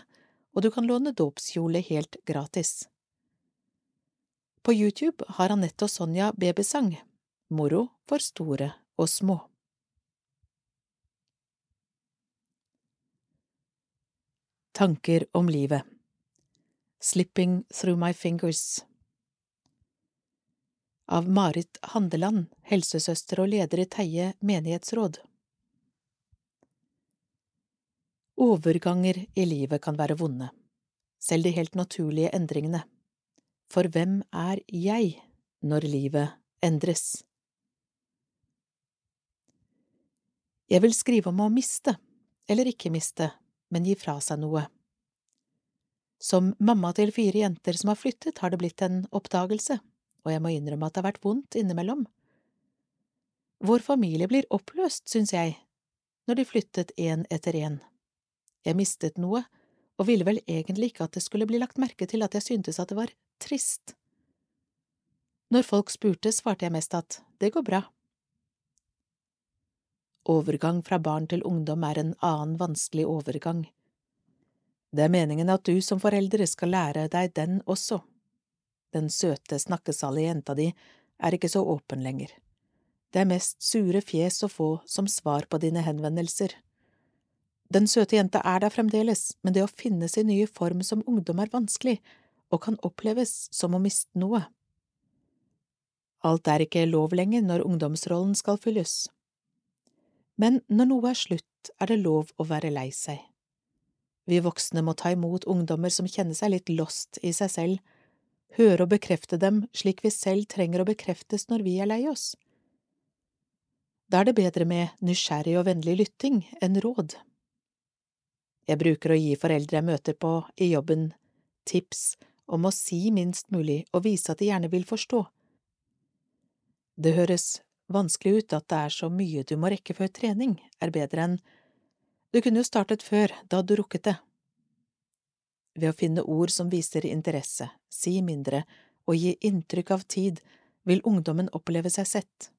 Speaker 1: og du kan låne dåpskjole helt gratis. På YouTube har Anette og Sonja babysang, moro for store og små. Tanker om livet Slipping Through My Fingers av Marit Handeland, helsesøster og leder i Teie menighetsråd. Overganger i livet kan være vonde, selv de helt naturlige endringene. For hvem er jeg når livet endres? Jeg vil skrive om å miste, eller ikke miste, men gi fra seg noe. Som mamma til fire jenter som har flyttet, har det blitt en oppdagelse og jeg må innrømme at det har vært vondt innimellom. Vår familie blir oppløst, syns jeg, når de flyttet én etter én. Jeg mistet noe, og ville vel egentlig ikke at det skulle bli lagt merke til at jeg syntes at det var trist. Når folk spurte, svarte jeg mest at det går bra. Overgang fra barn til ungdom er en annen vanskelig overgang. Det er meningen at du som foreldre skal lære deg den også. Den søte, snakkesalige jenta di er ikke så åpen lenger. Det er mest sure fjes å få som svar på dine henvendelser. Den søte jenta er der fremdeles, men det å finne sin nye form som ungdom er vanskelig, og kan oppleves som å miste noe. Alt er ikke lov lenger når ungdomsrollen skal fylles. Men når noe er slutt, er det lov å være lei seg. Vi voksne må ta imot ungdommer som kjenner seg litt lost i seg selv, høre og bekrefte dem slik vi selv trenger å bekreftes når vi er lei oss. Da er det bedre med nysgjerrig og vennlig lytting enn råd. Jeg bruker å gi foreldre jeg møter på i jobben, tips om å si minst mulig og vise at de gjerne vil forstå. Det høres vanskelig ut at det er så mye du må rekke før trening, er bedre enn du kunne jo startet før, da hadde du rukket det. Ved å finne ord som viser interesse, si mindre og gi inntrykk av tid, vil ungdommen oppleve seg sett.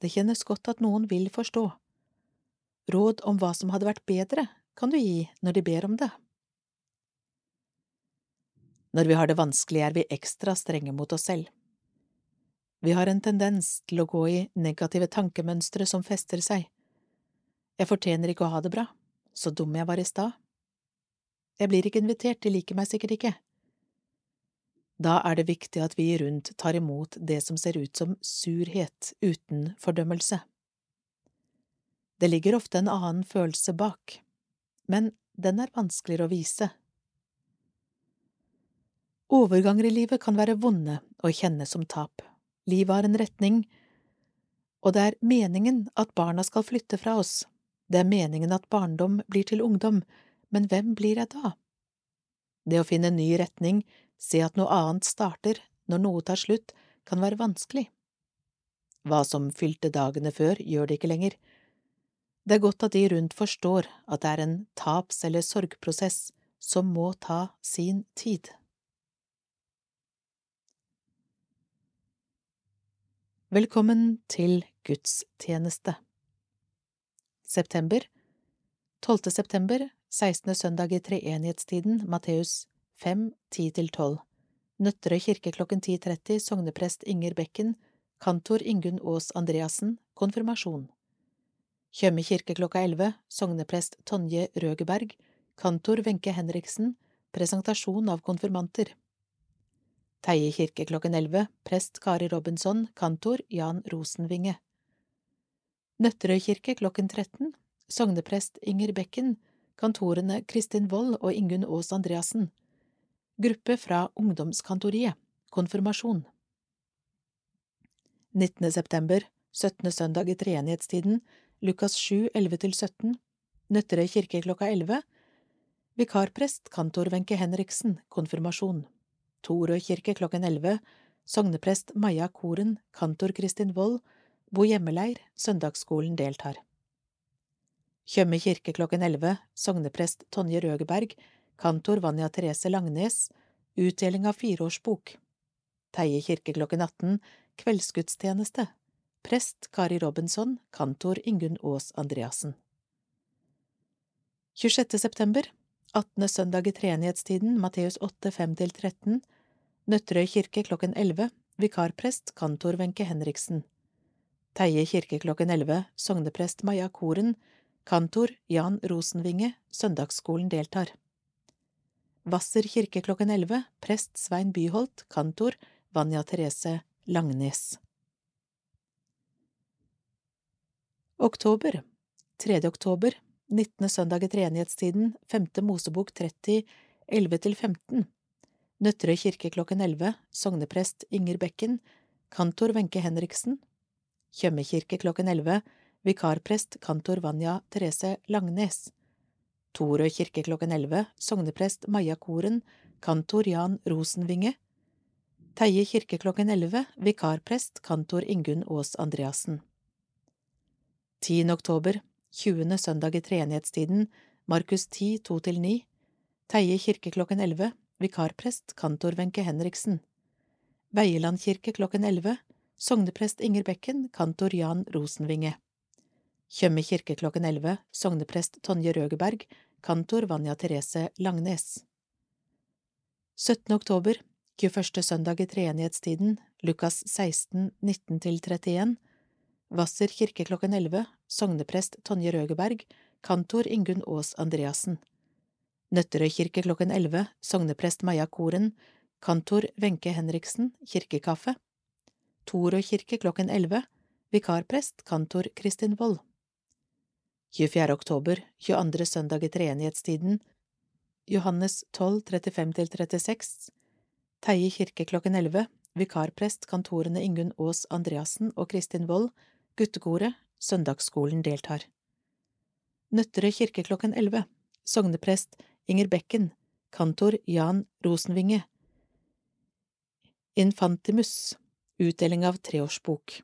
Speaker 1: Det kjennes godt at noen vil forstå. Råd om hva som hadde vært bedre, kan du gi når de ber om det. Når vi har det vanskelig, er vi ekstra strenge mot oss selv. Vi har en tendens til å gå i negative tankemønstre som fester seg. Jeg fortjener ikke å ha det bra, så dum jeg var i stad. Jeg blir ikke invitert, de liker meg sikkert ikke. Da er det viktig at vi rundt tar imot det som ser ut som surhet uten fordømmelse. Det ligger ofte en annen følelse bak, men den er vanskeligere å vise. Overganger i livet kan være vonde og kjennes som tap. Livet har en retning, og det er meningen at barna skal flytte fra oss. Det er meningen at barndom blir til ungdom, men hvem blir jeg da? Det å finne en ny retning, se at noe annet starter når noe tar slutt, kan være vanskelig. Hva som fylte dagene før, gjør det ikke lenger. Det er godt at de rundt forstår at det er en taps- eller sorgprosess som må ta sin tid. Velkommen til gudstjeneste. September 12. september 16. søndag i treenighetstiden, Matteus 5, 10–12 Nøtterøy kirke klokken 10.30, sogneprest Inger Bekken, kantor Ingunn Aas Andreassen, konfirmasjon. Tjøme kirke klokka 11, sogneprest Tonje Røgeberg, kantor Wenche Henriksen, presentasjon av konfirmanter. Teie kirke klokken 11, prest Kari Robinson, kantor Jan Rosenvinge. Nøtterøy kirke klokken 13, sogneprest Inger Bekken, kantorene Kristin Wold og Ingunn Aas Andreassen. Gruppe fra Ungdomskantoriet. Konfirmasjon. 19. september, 17. søndag i treenighetstiden, Lukas 7, 11–17, Nøtterøy kirke klokka 11, vikarprest kantor Wenche Henriksen, konfirmasjon, Torøy kirke klokken 11, sogneprest Maja Koren, kantor Kristin Wold, bo hjemmeleir, søndagsskolen deltar. Tjøme kirke klokken 11, sogneprest Tonje Røgeberg, kantor Vanja Therese Langnes, utdeling av fireårsbok. Teie kirke klokken 18, kveldsgudstjeneste. Prest Kari Robinson, kantor Ingunn Aas Andreassen. 26. september, 18. søndag i treenighetstiden, Matteus 8, 5–13, Nøtterøy kirke klokken 11, vikarprest kantor Wenche Henriksen. Teie kirke klokken 11, sogneprest Maja Koren, Kantor Jan Rosenvinge, søndagsskolen deltar. Hvasser kirke klokken 11, prest Svein Byholt, kantor Vanja Therese Langnes. Oktober 3. oktober 19. søndag i treenighetstiden, 5. Mosebok 30, 11–15 Nøtterøy kirke klokken 11, sogneprest Inger Bekken, kantor Wenche Henriksen Tjøme kirke klokken 11, vikarprest kantor Vanja Therese Langnes. Torøy kirke klokken 11, sogneprest Maja Koren, kantor Jan Rosenvinge. Teie kirke klokken 11, vikarprest kantor Ingunn Aas Andreassen. 10. oktober, 20. søndag i treenighetstiden, Markus 10, 2–9. Teie kirke klokken 11, vikarprest kantor Wenche Henriksen. Veieland kirke klokken 11, sogneprest Inger Bekken, kantor Jan Rosenvinge. Tjøme kirke klokken 11, sogneprest Tonje Røgeberg, kantor Vanja Therese Langnes. 17. oktober, 21. søndag i treenighetstiden, Lukas 16, 19–31, Hvasser kirke klokken 11, sogneprest Tonje Røgeberg, kantor Ingunn Aas Andreassen. Nøtterøy kirke klokken 11, sogneprest Maja Koren, kantor Wenche Henriksen, kirkekaffe. Torøy kirke klokken 11, vikarprest kantor Kristin Wold. 24. oktober, 22. søndag i treenighetstiden, Johannes 12, 35–36, Teie kirke klokken 11, vikarprest kantorene Ingunn Aas Andreassen og Kristin Wold, guttekoret, søndagsskolen deltar. Nøtterøy kirke klokken 11, sogneprest Inger Bekken, kantor Jan Rosenvinge. Infantimus, utdeling av treårsbok.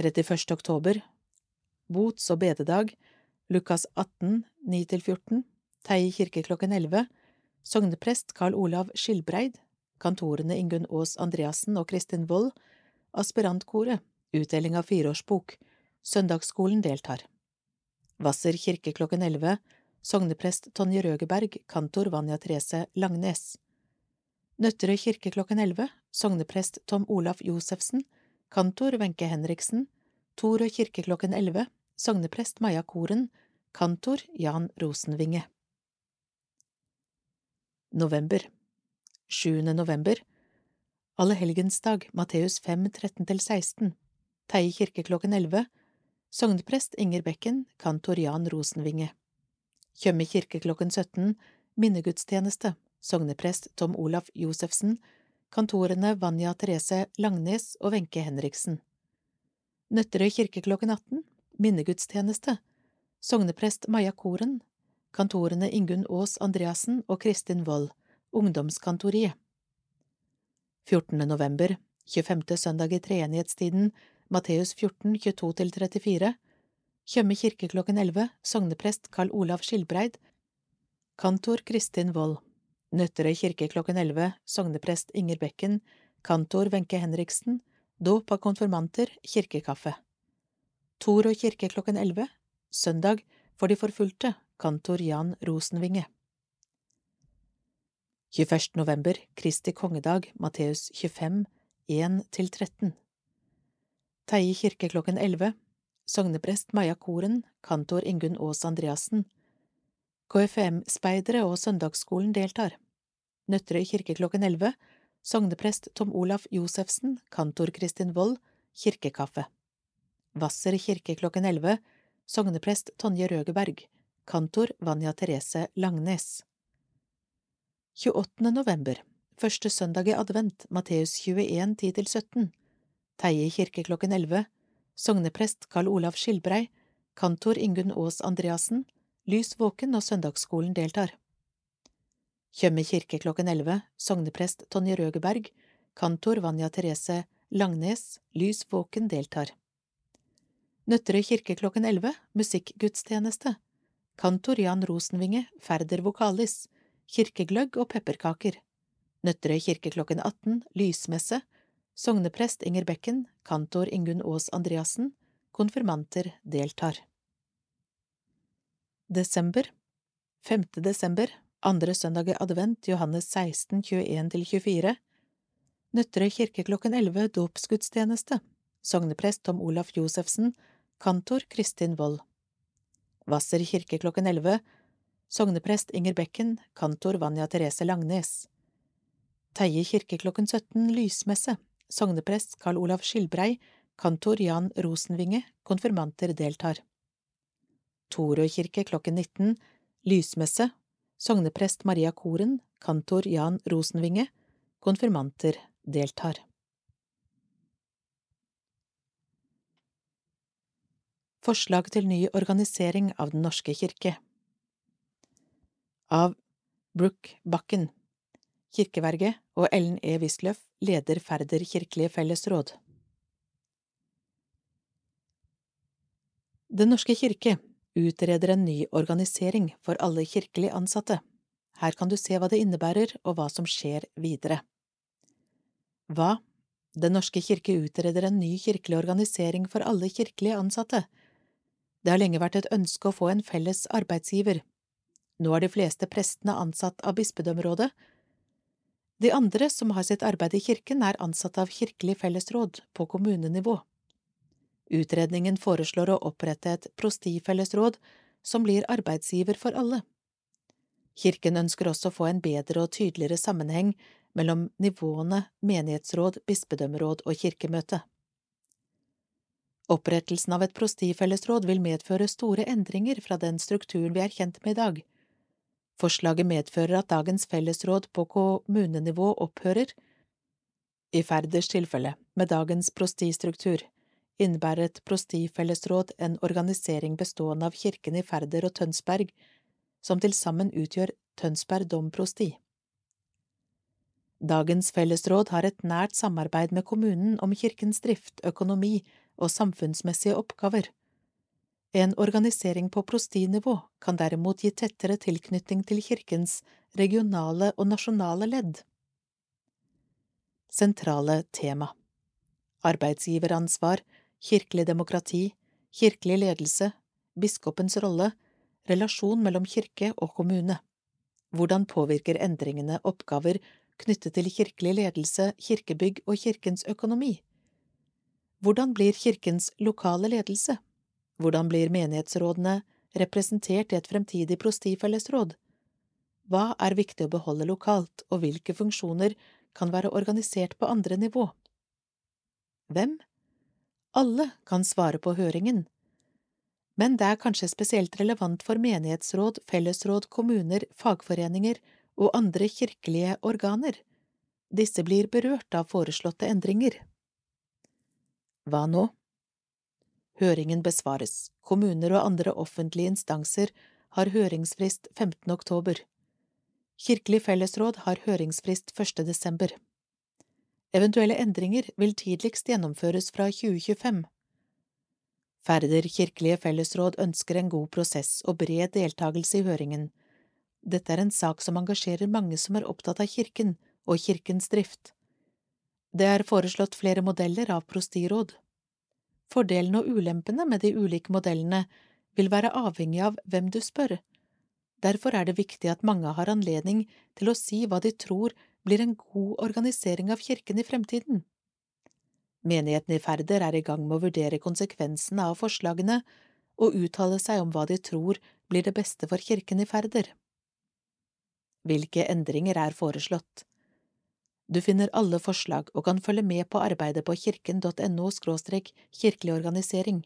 Speaker 1: 31. oktober, bots- og bededag, Lukas 18, 9–14, Teie kirke klokken 11, sogneprest Karl Olav Skilbreid, kantorene Ingunn Aas Andreassen og Kristin Wold, aspirantkoret, utdeling av fireårsbok, søndagsskolen deltar. Hvasser kirke klokken 11, sogneprest Tonje Røgeberg, kantor Vanja Therese Langnes. Nøtterøy kirke klokken 11, sogneprest Tom Olaf Josefsen, kantor Wenche Henriksen, Torøy kirke klokken 11, sogneprest Maja Koren, kantor Jan Rosenvinge. November 7. november Allehelgensdag, Matteus 5, 13–16 Teie kirke klokken 11 Sogneprest Inger Bekken, kantor Jan Rosenvinge Tjøme kirke klokken 17 Minnegudstjeneste Sogneprest Tom Olaf Josefsen Kantorene Vanja Therese Langnes og Wenche Henriksen Nøtterøy kirke klokken 18 Minnegudstjeneste Sogneprest Maja Koren Kantorene Ingunn Aas Andreassen og Kristin Wold Ungdomskantoriet 14. november 25. søndag i treenighetstiden Matteus 14, 22–34 Tjøme kirke klokken 11 Sogneprest Karl Olav Skilbreid. Kantor Kristin Wold. Nøtterøy kirke klokken 11 Sogneprest Inger Bekken. Kantor Wenche Henriksen. Dåp av konfirmanter Kirkekaffe. Toro kirke klokken 11 Søndag for de forfulgte Kantor Jan Rosenvinge. 21. november Kristi kongedag Matteus 25 1–13 Teie kirke klokken 11 Sogneprest Maja Koren Kantor Ingunn Aas Andreassen KFM-speidere og søndagsskolen deltar. Nøtterøy kirke klokken 11 Sogneprest Tom Olaf Josefsen Kantor Kristin Wold Kirkekaffe. Hvasser kirke klokken 11 Sogneprest Tonje Røgeberg Kantor Vanja Therese Langnes. 28. november Første søndag i advent Matteus 21, 10–17 Teie kirke klokken 11 Sogneprest Karl Olav Skilbrei Kantor Ingunn Aas Andreassen Lys våken og søndagsskolen deltar Tjøme kirke klokken 11 Sogneprest Tonje Røgeberg Kantor Vanja Therese Langnes Lys våken deltar Nøtterøy kirke klokken 11 Musikkgudstjeneste Kantor Jan Rosenvinge, Ferder vokalis, kirkegløgg og pepperkaker. Nøtterøy kirke klokken 18, lysmesse. Sogneprest Inger Bekken, kantor Ingunn Aas Andreassen. Konfirmanter deltar. Desember 5. desember, andre søndag i advent, Johannes 16, 21–24 Nøtterøy kirke klokken 11, dåpsgudstjeneste. Sogneprest Tom Olaf Josefsen, kantor Kristin Wold. Hvasser kirke klokken 11, sogneprest Inger Bekken, kantor Vanja Therese Langnes. Teie kirke klokken 17, lysmesse, sogneprest Karl Olav Skilbrei, kantor Jan Rosenvinge, konfirmanter deltar. Torøy kirke klokken 19, lysmesse, sogneprest Maria Koren, kantor Jan Rosenvinge, konfirmanter deltar. Forslag til ny organisering av Den norske kirke Av Brook Bakken Kirkeverget og Ellen E. Wisløff, leder Færder kirkelige fellesråd. Den norske kirke utreder en ny organisering for alle kirkelig ansatte. Her kan du se hva det innebærer og hva som skjer videre. Hva? Den norske kirke utreder en ny kirkelig organisering for alle kirkelige ansatte. Det har lenge vært et ønske å få en felles arbeidsgiver. Nå er de fleste prestene ansatt av bispedømmerådet. De andre som har sitt arbeid i kirken, er ansatt av Kirkelig fellesråd på kommunenivå. Utredningen foreslår å opprette et prostifellesråd som blir arbeidsgiver for alle. Kirken ønsker også å få en bedre og tydeligere sammenheng mellom nivåene menighetsråd, bispedømmeråd og kirkemøte. Opprettelsen av et prostifellesråd vil medføre store endringer fra den strukturen vi er kjent med i dag. Forslaget medfører at dagens fellesråd på kommunenivå opphører. I Færders tilfelle, med dagens prostistruktur, innebærer et prostifellesråd en organisering bestående av kirkene i Færder og Tønsberg, som til sammen utgjør Tønsberg domprosti. Dagens fellesråd har et nært samarbeid med kommunen om kirkens drift, økonomi og samfunnsmessige oppgaver. En organisering på prostinivå kan derimot gi tettere tilknytning til kirkens regionale og nasjonale ledd. Sentrale tema Arbeidsgiveransvar, kirkelig demokrati, kirkelig ledelse, biskopens rolle, relasjon mellom kirke og kommune. Hvordan påvirker endringene oppgaver knyttet til kirkelig ledelse, kirkebygg og kirkens økonomi? Hvordan blir kirkens lokale ledelse? Hvordan blir menighetsrådene representert i et fremtidig prostifellesråd? Hva er viktig å beholde lokalt, og hvilke funksjoner kan være organisert på andre nivå? Hvem? Alle kan svare på høringen. Men det er kanskje spesielt relevant for menighetsråd, fellesråd, kommuner, fagforeninger og andre kirkelige organer. Disse blir berørt av foreslåtte endringer. Hva nå? Høringen besvares. Kommuner og andre offentlige instanser har høringsfrist 15. oktober. Kirkelig fellesråd har høringsfrist 1. desember. Eventuelle endringer vil tidligst gjennomføres fra 2025. Færder kirkelige fellesråd ønsker en god prosess og bred deltakelse i høringen. Dette er en sak som engasjerer mange som er opptatt av kirken og kirkens drift. Det er foreslått flere modeller av prostiråd. Fordelene og ulempene med de ulike modellene vil være avhengig av hvem du spør. Derfor er det viktig at mange har anledning til å si hva de tror blir en god organisering av kirken i fremtiden. Menigheten i Færder er i gang med å vurdere konsekvensene av forslagene og uttale seg om hva de tror blir det beste for kirken i Færder. Hvilke endringer er foreslått? Du finner alle forslag og kan følge med på arbeidet på kirken.no kirkelig organisering.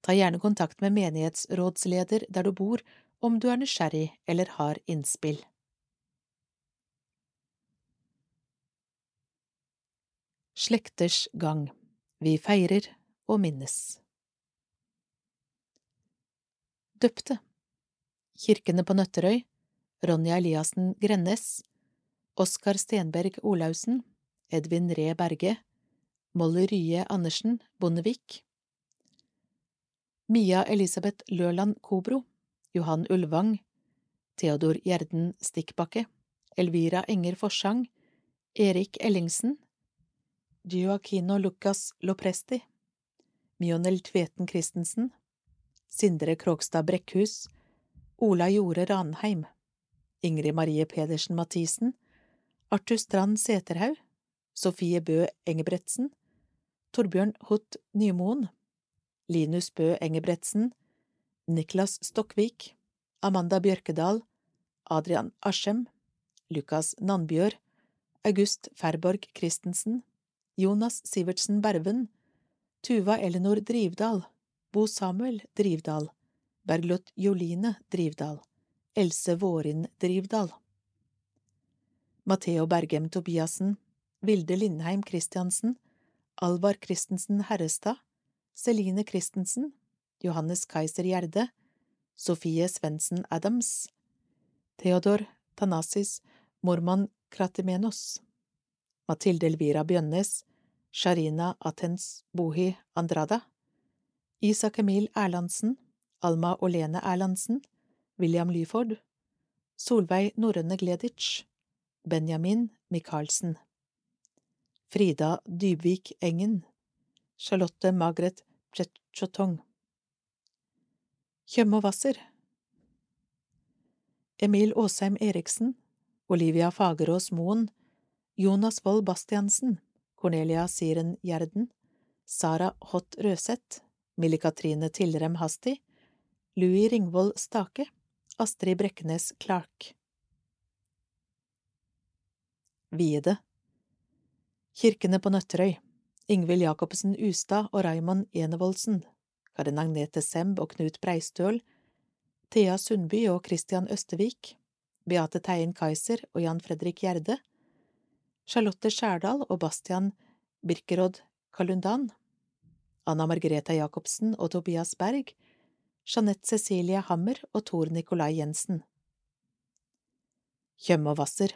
Speaker 1: Ta gjerne kontakt med menighetsrådsleder der du bor om du er nysgjerrig eller har innspill. Slekters gang. Vi feirer og minnes. Døpte. Kirkene på Nøtterøy. Ronja Eliassen Grennes Oskar Stenberg Olaussen Edvin Ree Berge Molly Rye Andersen Bondevik Mia Elisabeth Løland Kobro Johan Ulvang Theodor Gjerden Stikkbakke Elvira Enger Forsang Erik Ellingsen Gioacchino Lucas Lopresti, Mionel Tveten Christensen, Sindre Krogstad Brekkhus, Ola Jore Ranheim, Ingrid Marie Pedersen Mathisen, Arthur Strand Seterhaug, Sofie Bø Engebretsen, Torbjørn Hutt Nymoen, Linus Bø Engebretsen, Niklas Stokkvik, Amanda Bjørkedal, Adrian Aschem, Lukas Nannbjør, August Ferborg Christensen, Jonas Sivertsen Berven, Tuva Elinor Drivdal, Bo Samuel Drivdal, Bergljot Joline Drivdal, Else Vårin Drivdal. Matheo Bergem Tobiassen, Vilde Lindheim Christiansen, Alvar Christensen Herrestad, Celine Christensen, Johannes Kaiser Gjerde, Sofie Svendsen Adams, Theodor Tanasis Morman Kratimenos. Mathilde Elvira Bjønnes, Sharina Atens Bohi Andrada, Isak Emil Erlandsen, Alma Olene Erlandsen, William Lyford, Solveig Norrøne Gleditsch, Benjamin Michaelsen, Frida Dybvik Engen, Charlotte Margaret Pchetchotong, Tjøme Hvasser, Emil Aasheim Eriksen, Olivia Fagerås Moen, Jonas Wold Bastiansen, Cornelia Siren Gjerden, Sara Hott Røseth, Millie Katrine Tilrem Hasti, Louis Ringvold Stake, Astrid Brekkenes Clark. Viede Kirkene på Nøtterøy. Ingvild Jacobsen Ustad og Raymond Enevoldsen, Karin Agnete Semb og Knut Breistøl, Thea Sundby og Christian Østevik, Beate Teien Kaiser og Jan Fredrik Gjerde, Charlotte Skjærdal og Bastian Birkerod Kalundan, Anna Margrethe Jacobsen og Tobias Berg, Jeanette Cecilie Hammer og Tor Nicolai Jensen. Tjøme og Hvasser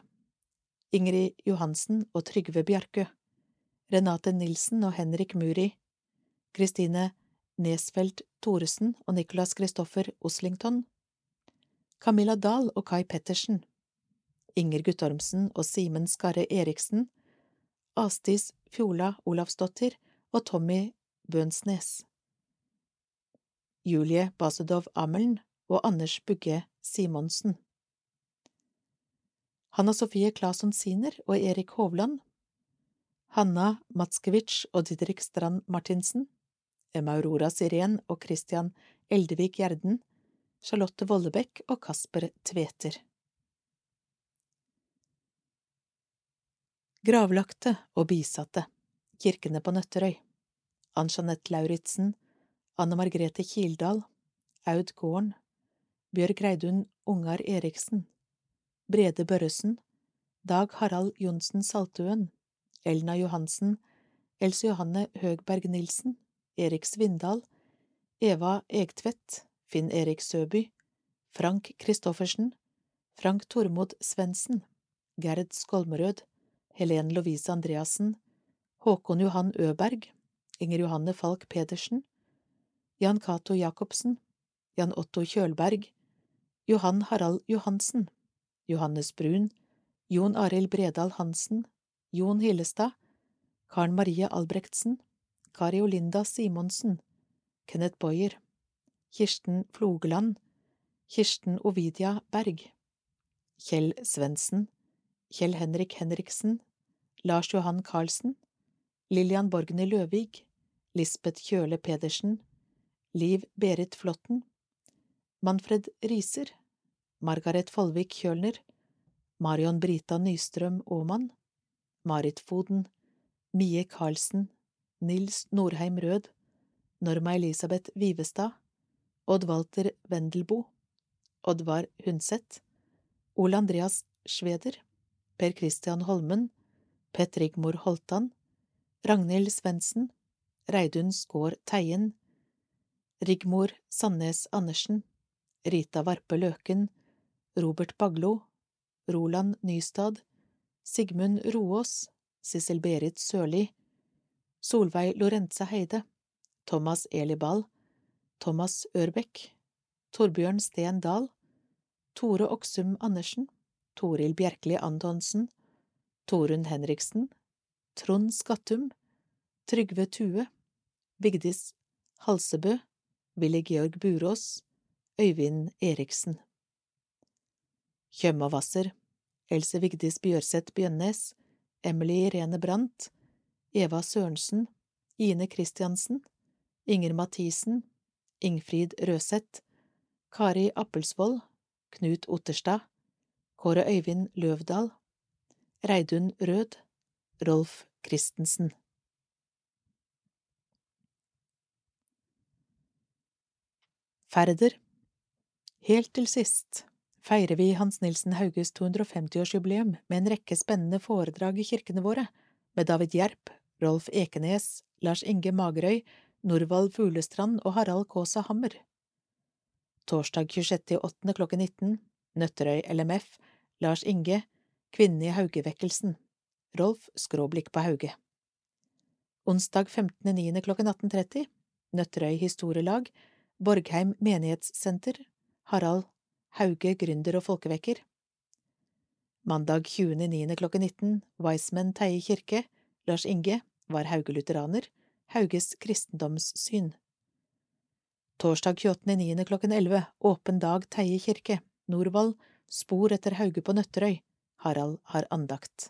Speaker 1: Ingrid Johansen og Trygve Bjarkø, Renate Nilsen og Henrik Muri, Kristine Nesfeldt Thoresen og Nicolas Christoffer Oslington, Camilla Dahl og Kai Pettersen. Inger Guttormsen og Simen Skarre Eriksen, Astis Fjola Olavsdottir og Tommy Bønsnes. Julie Basedov Ammelen og Anders Bugge Simonsen. Hanna Sofie Claesson Siner og Erik Hovland. Hanna Matskewicz og Didrik Strand Martinsen. Emma Aurora Siren og Christian Eldevik Gjerden, Charlotte Vollebekk og Kasper Tveter. Gravlagte og bisatte Kirkene på Nøtterøy Ann-Jeanette Lauritzen Anne Margrethe Kildahl Aud Gården Bjørg Reidun Ungar Eriksen Brede Børresen Dag Harald Johnsen Saltøen Elna Johansen Else Johanne Høgberg Nilsen Erik Svindal Eva Egtvedt Finn Erik Søby Frank Christoffersen Frank Tormod Svendsen Gerd Skolmerød Helen Lovise Andreassen, Håkon Johan Øberg, Inger Johanne Falk Pedersen, Jan Cato Jacobsen, Jan Otto Kjølberg, Johan Harald Johansen, Johannes Brun, Jon Arild Bredal Hansen, Jon Hillestad, Karen Marie Albrektsen, Kari Olinda Simonsen, Kenneth Boyer, Kirsten Flogeland, Kirsten Ovidia Berg, Kjell Svendsen, Kjell Henrik Henriksen, Lars Johan Karlsen, Lillian Borgny Løvig, Lisbeth Kjøle Pedersen, Liv Berit Flåtten, Manfred Riser, Margaret Follvik Kjølner, Marion Brita Nystrøm Aamann, Marit Foden, Mie Karlsen, Nils Norheim Rød, Norma Elisabeth Vivestad, Odd Walter Wendelbo, Oddvar Hundseth, Ole Andreas Sveder, Per Christian Holmen, Pet Rigmor Holtan, Ragnhild Svendsen, Reidun Skaar Teien, Rigmor Sandnes Andersen, Rita Varpe Løken, Robert Baglo, Roland Nystad, Sigmund Roås, Sissel Berit Sørli, Solveig Lorentze Heide, Thomas Eli Ball, Thomas Ørbekk, Torbjørn Steen Dahl, Tore Oksum Andersen, Toril Bjerkeli Antonsen, Torunn Henriksen, Trond Skattum, Trygve Tue, Vigdis Halsebø, Willy Georg Burås, Øyvind Eriksen. Hvasser, Else Vigdis Bjørseth Bjønnes, Emily Irene Brandt, Eva Sørensen, Ine Christiansen, Inger Mathisen, Ingfrid Røseth, Kari Appelsvold, Knut Otterstad, Kåre Øyvind Løvdahl, Reidun Rød, Rolf Christensen. Færder Helt til sist feirer vi Hans Nilsen Hauges 250-årsjubileum med en rekke spennende foredrag i kirkene våre, med David Gjerp, Rolf Ekenes, Lars Inge Magerøy, Norvald Fuglestrand og Harald Kaasa Hammer. Torsdag 26.8. klokken 19 Nøtterøy LMF Lars Inge Kvinnen i Haugevekkelsen Rolf Skråblikk på Hauge Onsdag 15.9. klokken 18.30 Nøtterøy historielag Borgheim menighetssenter Harald Hauge gründer og folkevekker Mandag 20.9. klokken 19 Wiseman Teie kirke Lars Inge var Hauge lutheraner Hauges kristendomssyn Torsdag 28.9. klokken 11 Åpen dag Teie kirke Norvald Spor etter Hauge på Nøtterøy Harald har andakt.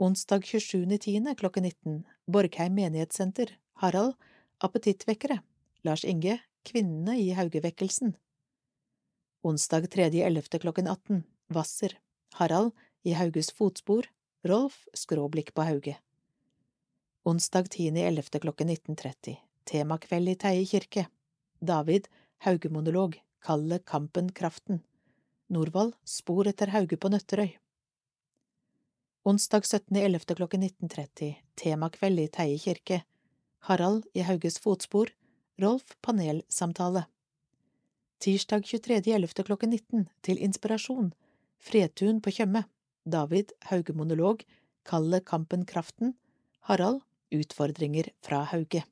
Speaker 1: Onsdag 27.10. klokken 19 Borgheim menighetssenter Harald Appetittvekkere Lars Inge Kvinnene i Haugevekkelsen Onsdag 3.11. klokken 18 Hvasser Harald i Hauges fotspor. Rolf Skråblikk på Hauge. Onsdag 10.11. klokken 19.30 Temakveld i Teie kirke. David Haugemonolog. Kalle Kampen Kraften. Norvald Spor etter Hauge på Nøtterøy. Onsdag 17.11. klokken 19.30 Temakveld i Teie kirke. Harald i Hauges fotspor. Rolf panelsamtale Tirsdag 23.11. klokken 19 Til inspirasjon. Fredtun på Tjøme. David Hauge-monolog. Kalle Kampen Kraften. Harald Utfordringer fra Hauge.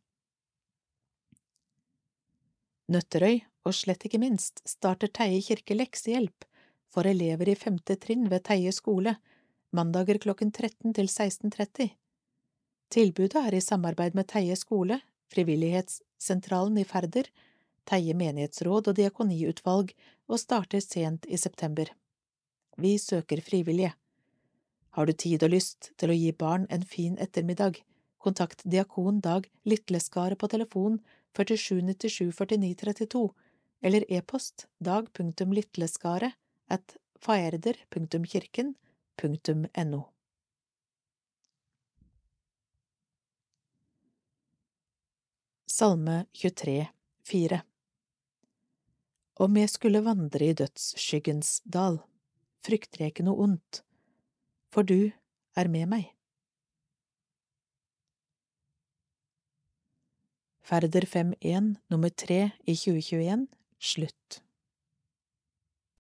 Speaker 1: Nøtterøy og slett ikke minst starter Teie kirke leksehjelp for elever i femte trinn ved Teie skole, mandager klokken 13 til 16.30. Tilbudet er i samarbeid med Teie skole, Frivillighetssentralen i Færder, Teie menighetsråd og diakoniutvalg og starter sent i september. Vi søker frivillige. Har du tid og lyst til å gi barn en fin ettermiddag, Kontakt diakon Dag Litleskaret på telefon 4797 49 32 eller e-post dag.litleskaret at faerder.kirken.no. Salme 23, 4 Om jeg skulle vandre i dødsskyggens dal, frykter jeg ikke noe ondt, for du er med meg. Ferder 5.1 nummer 3 i 2021 slutt.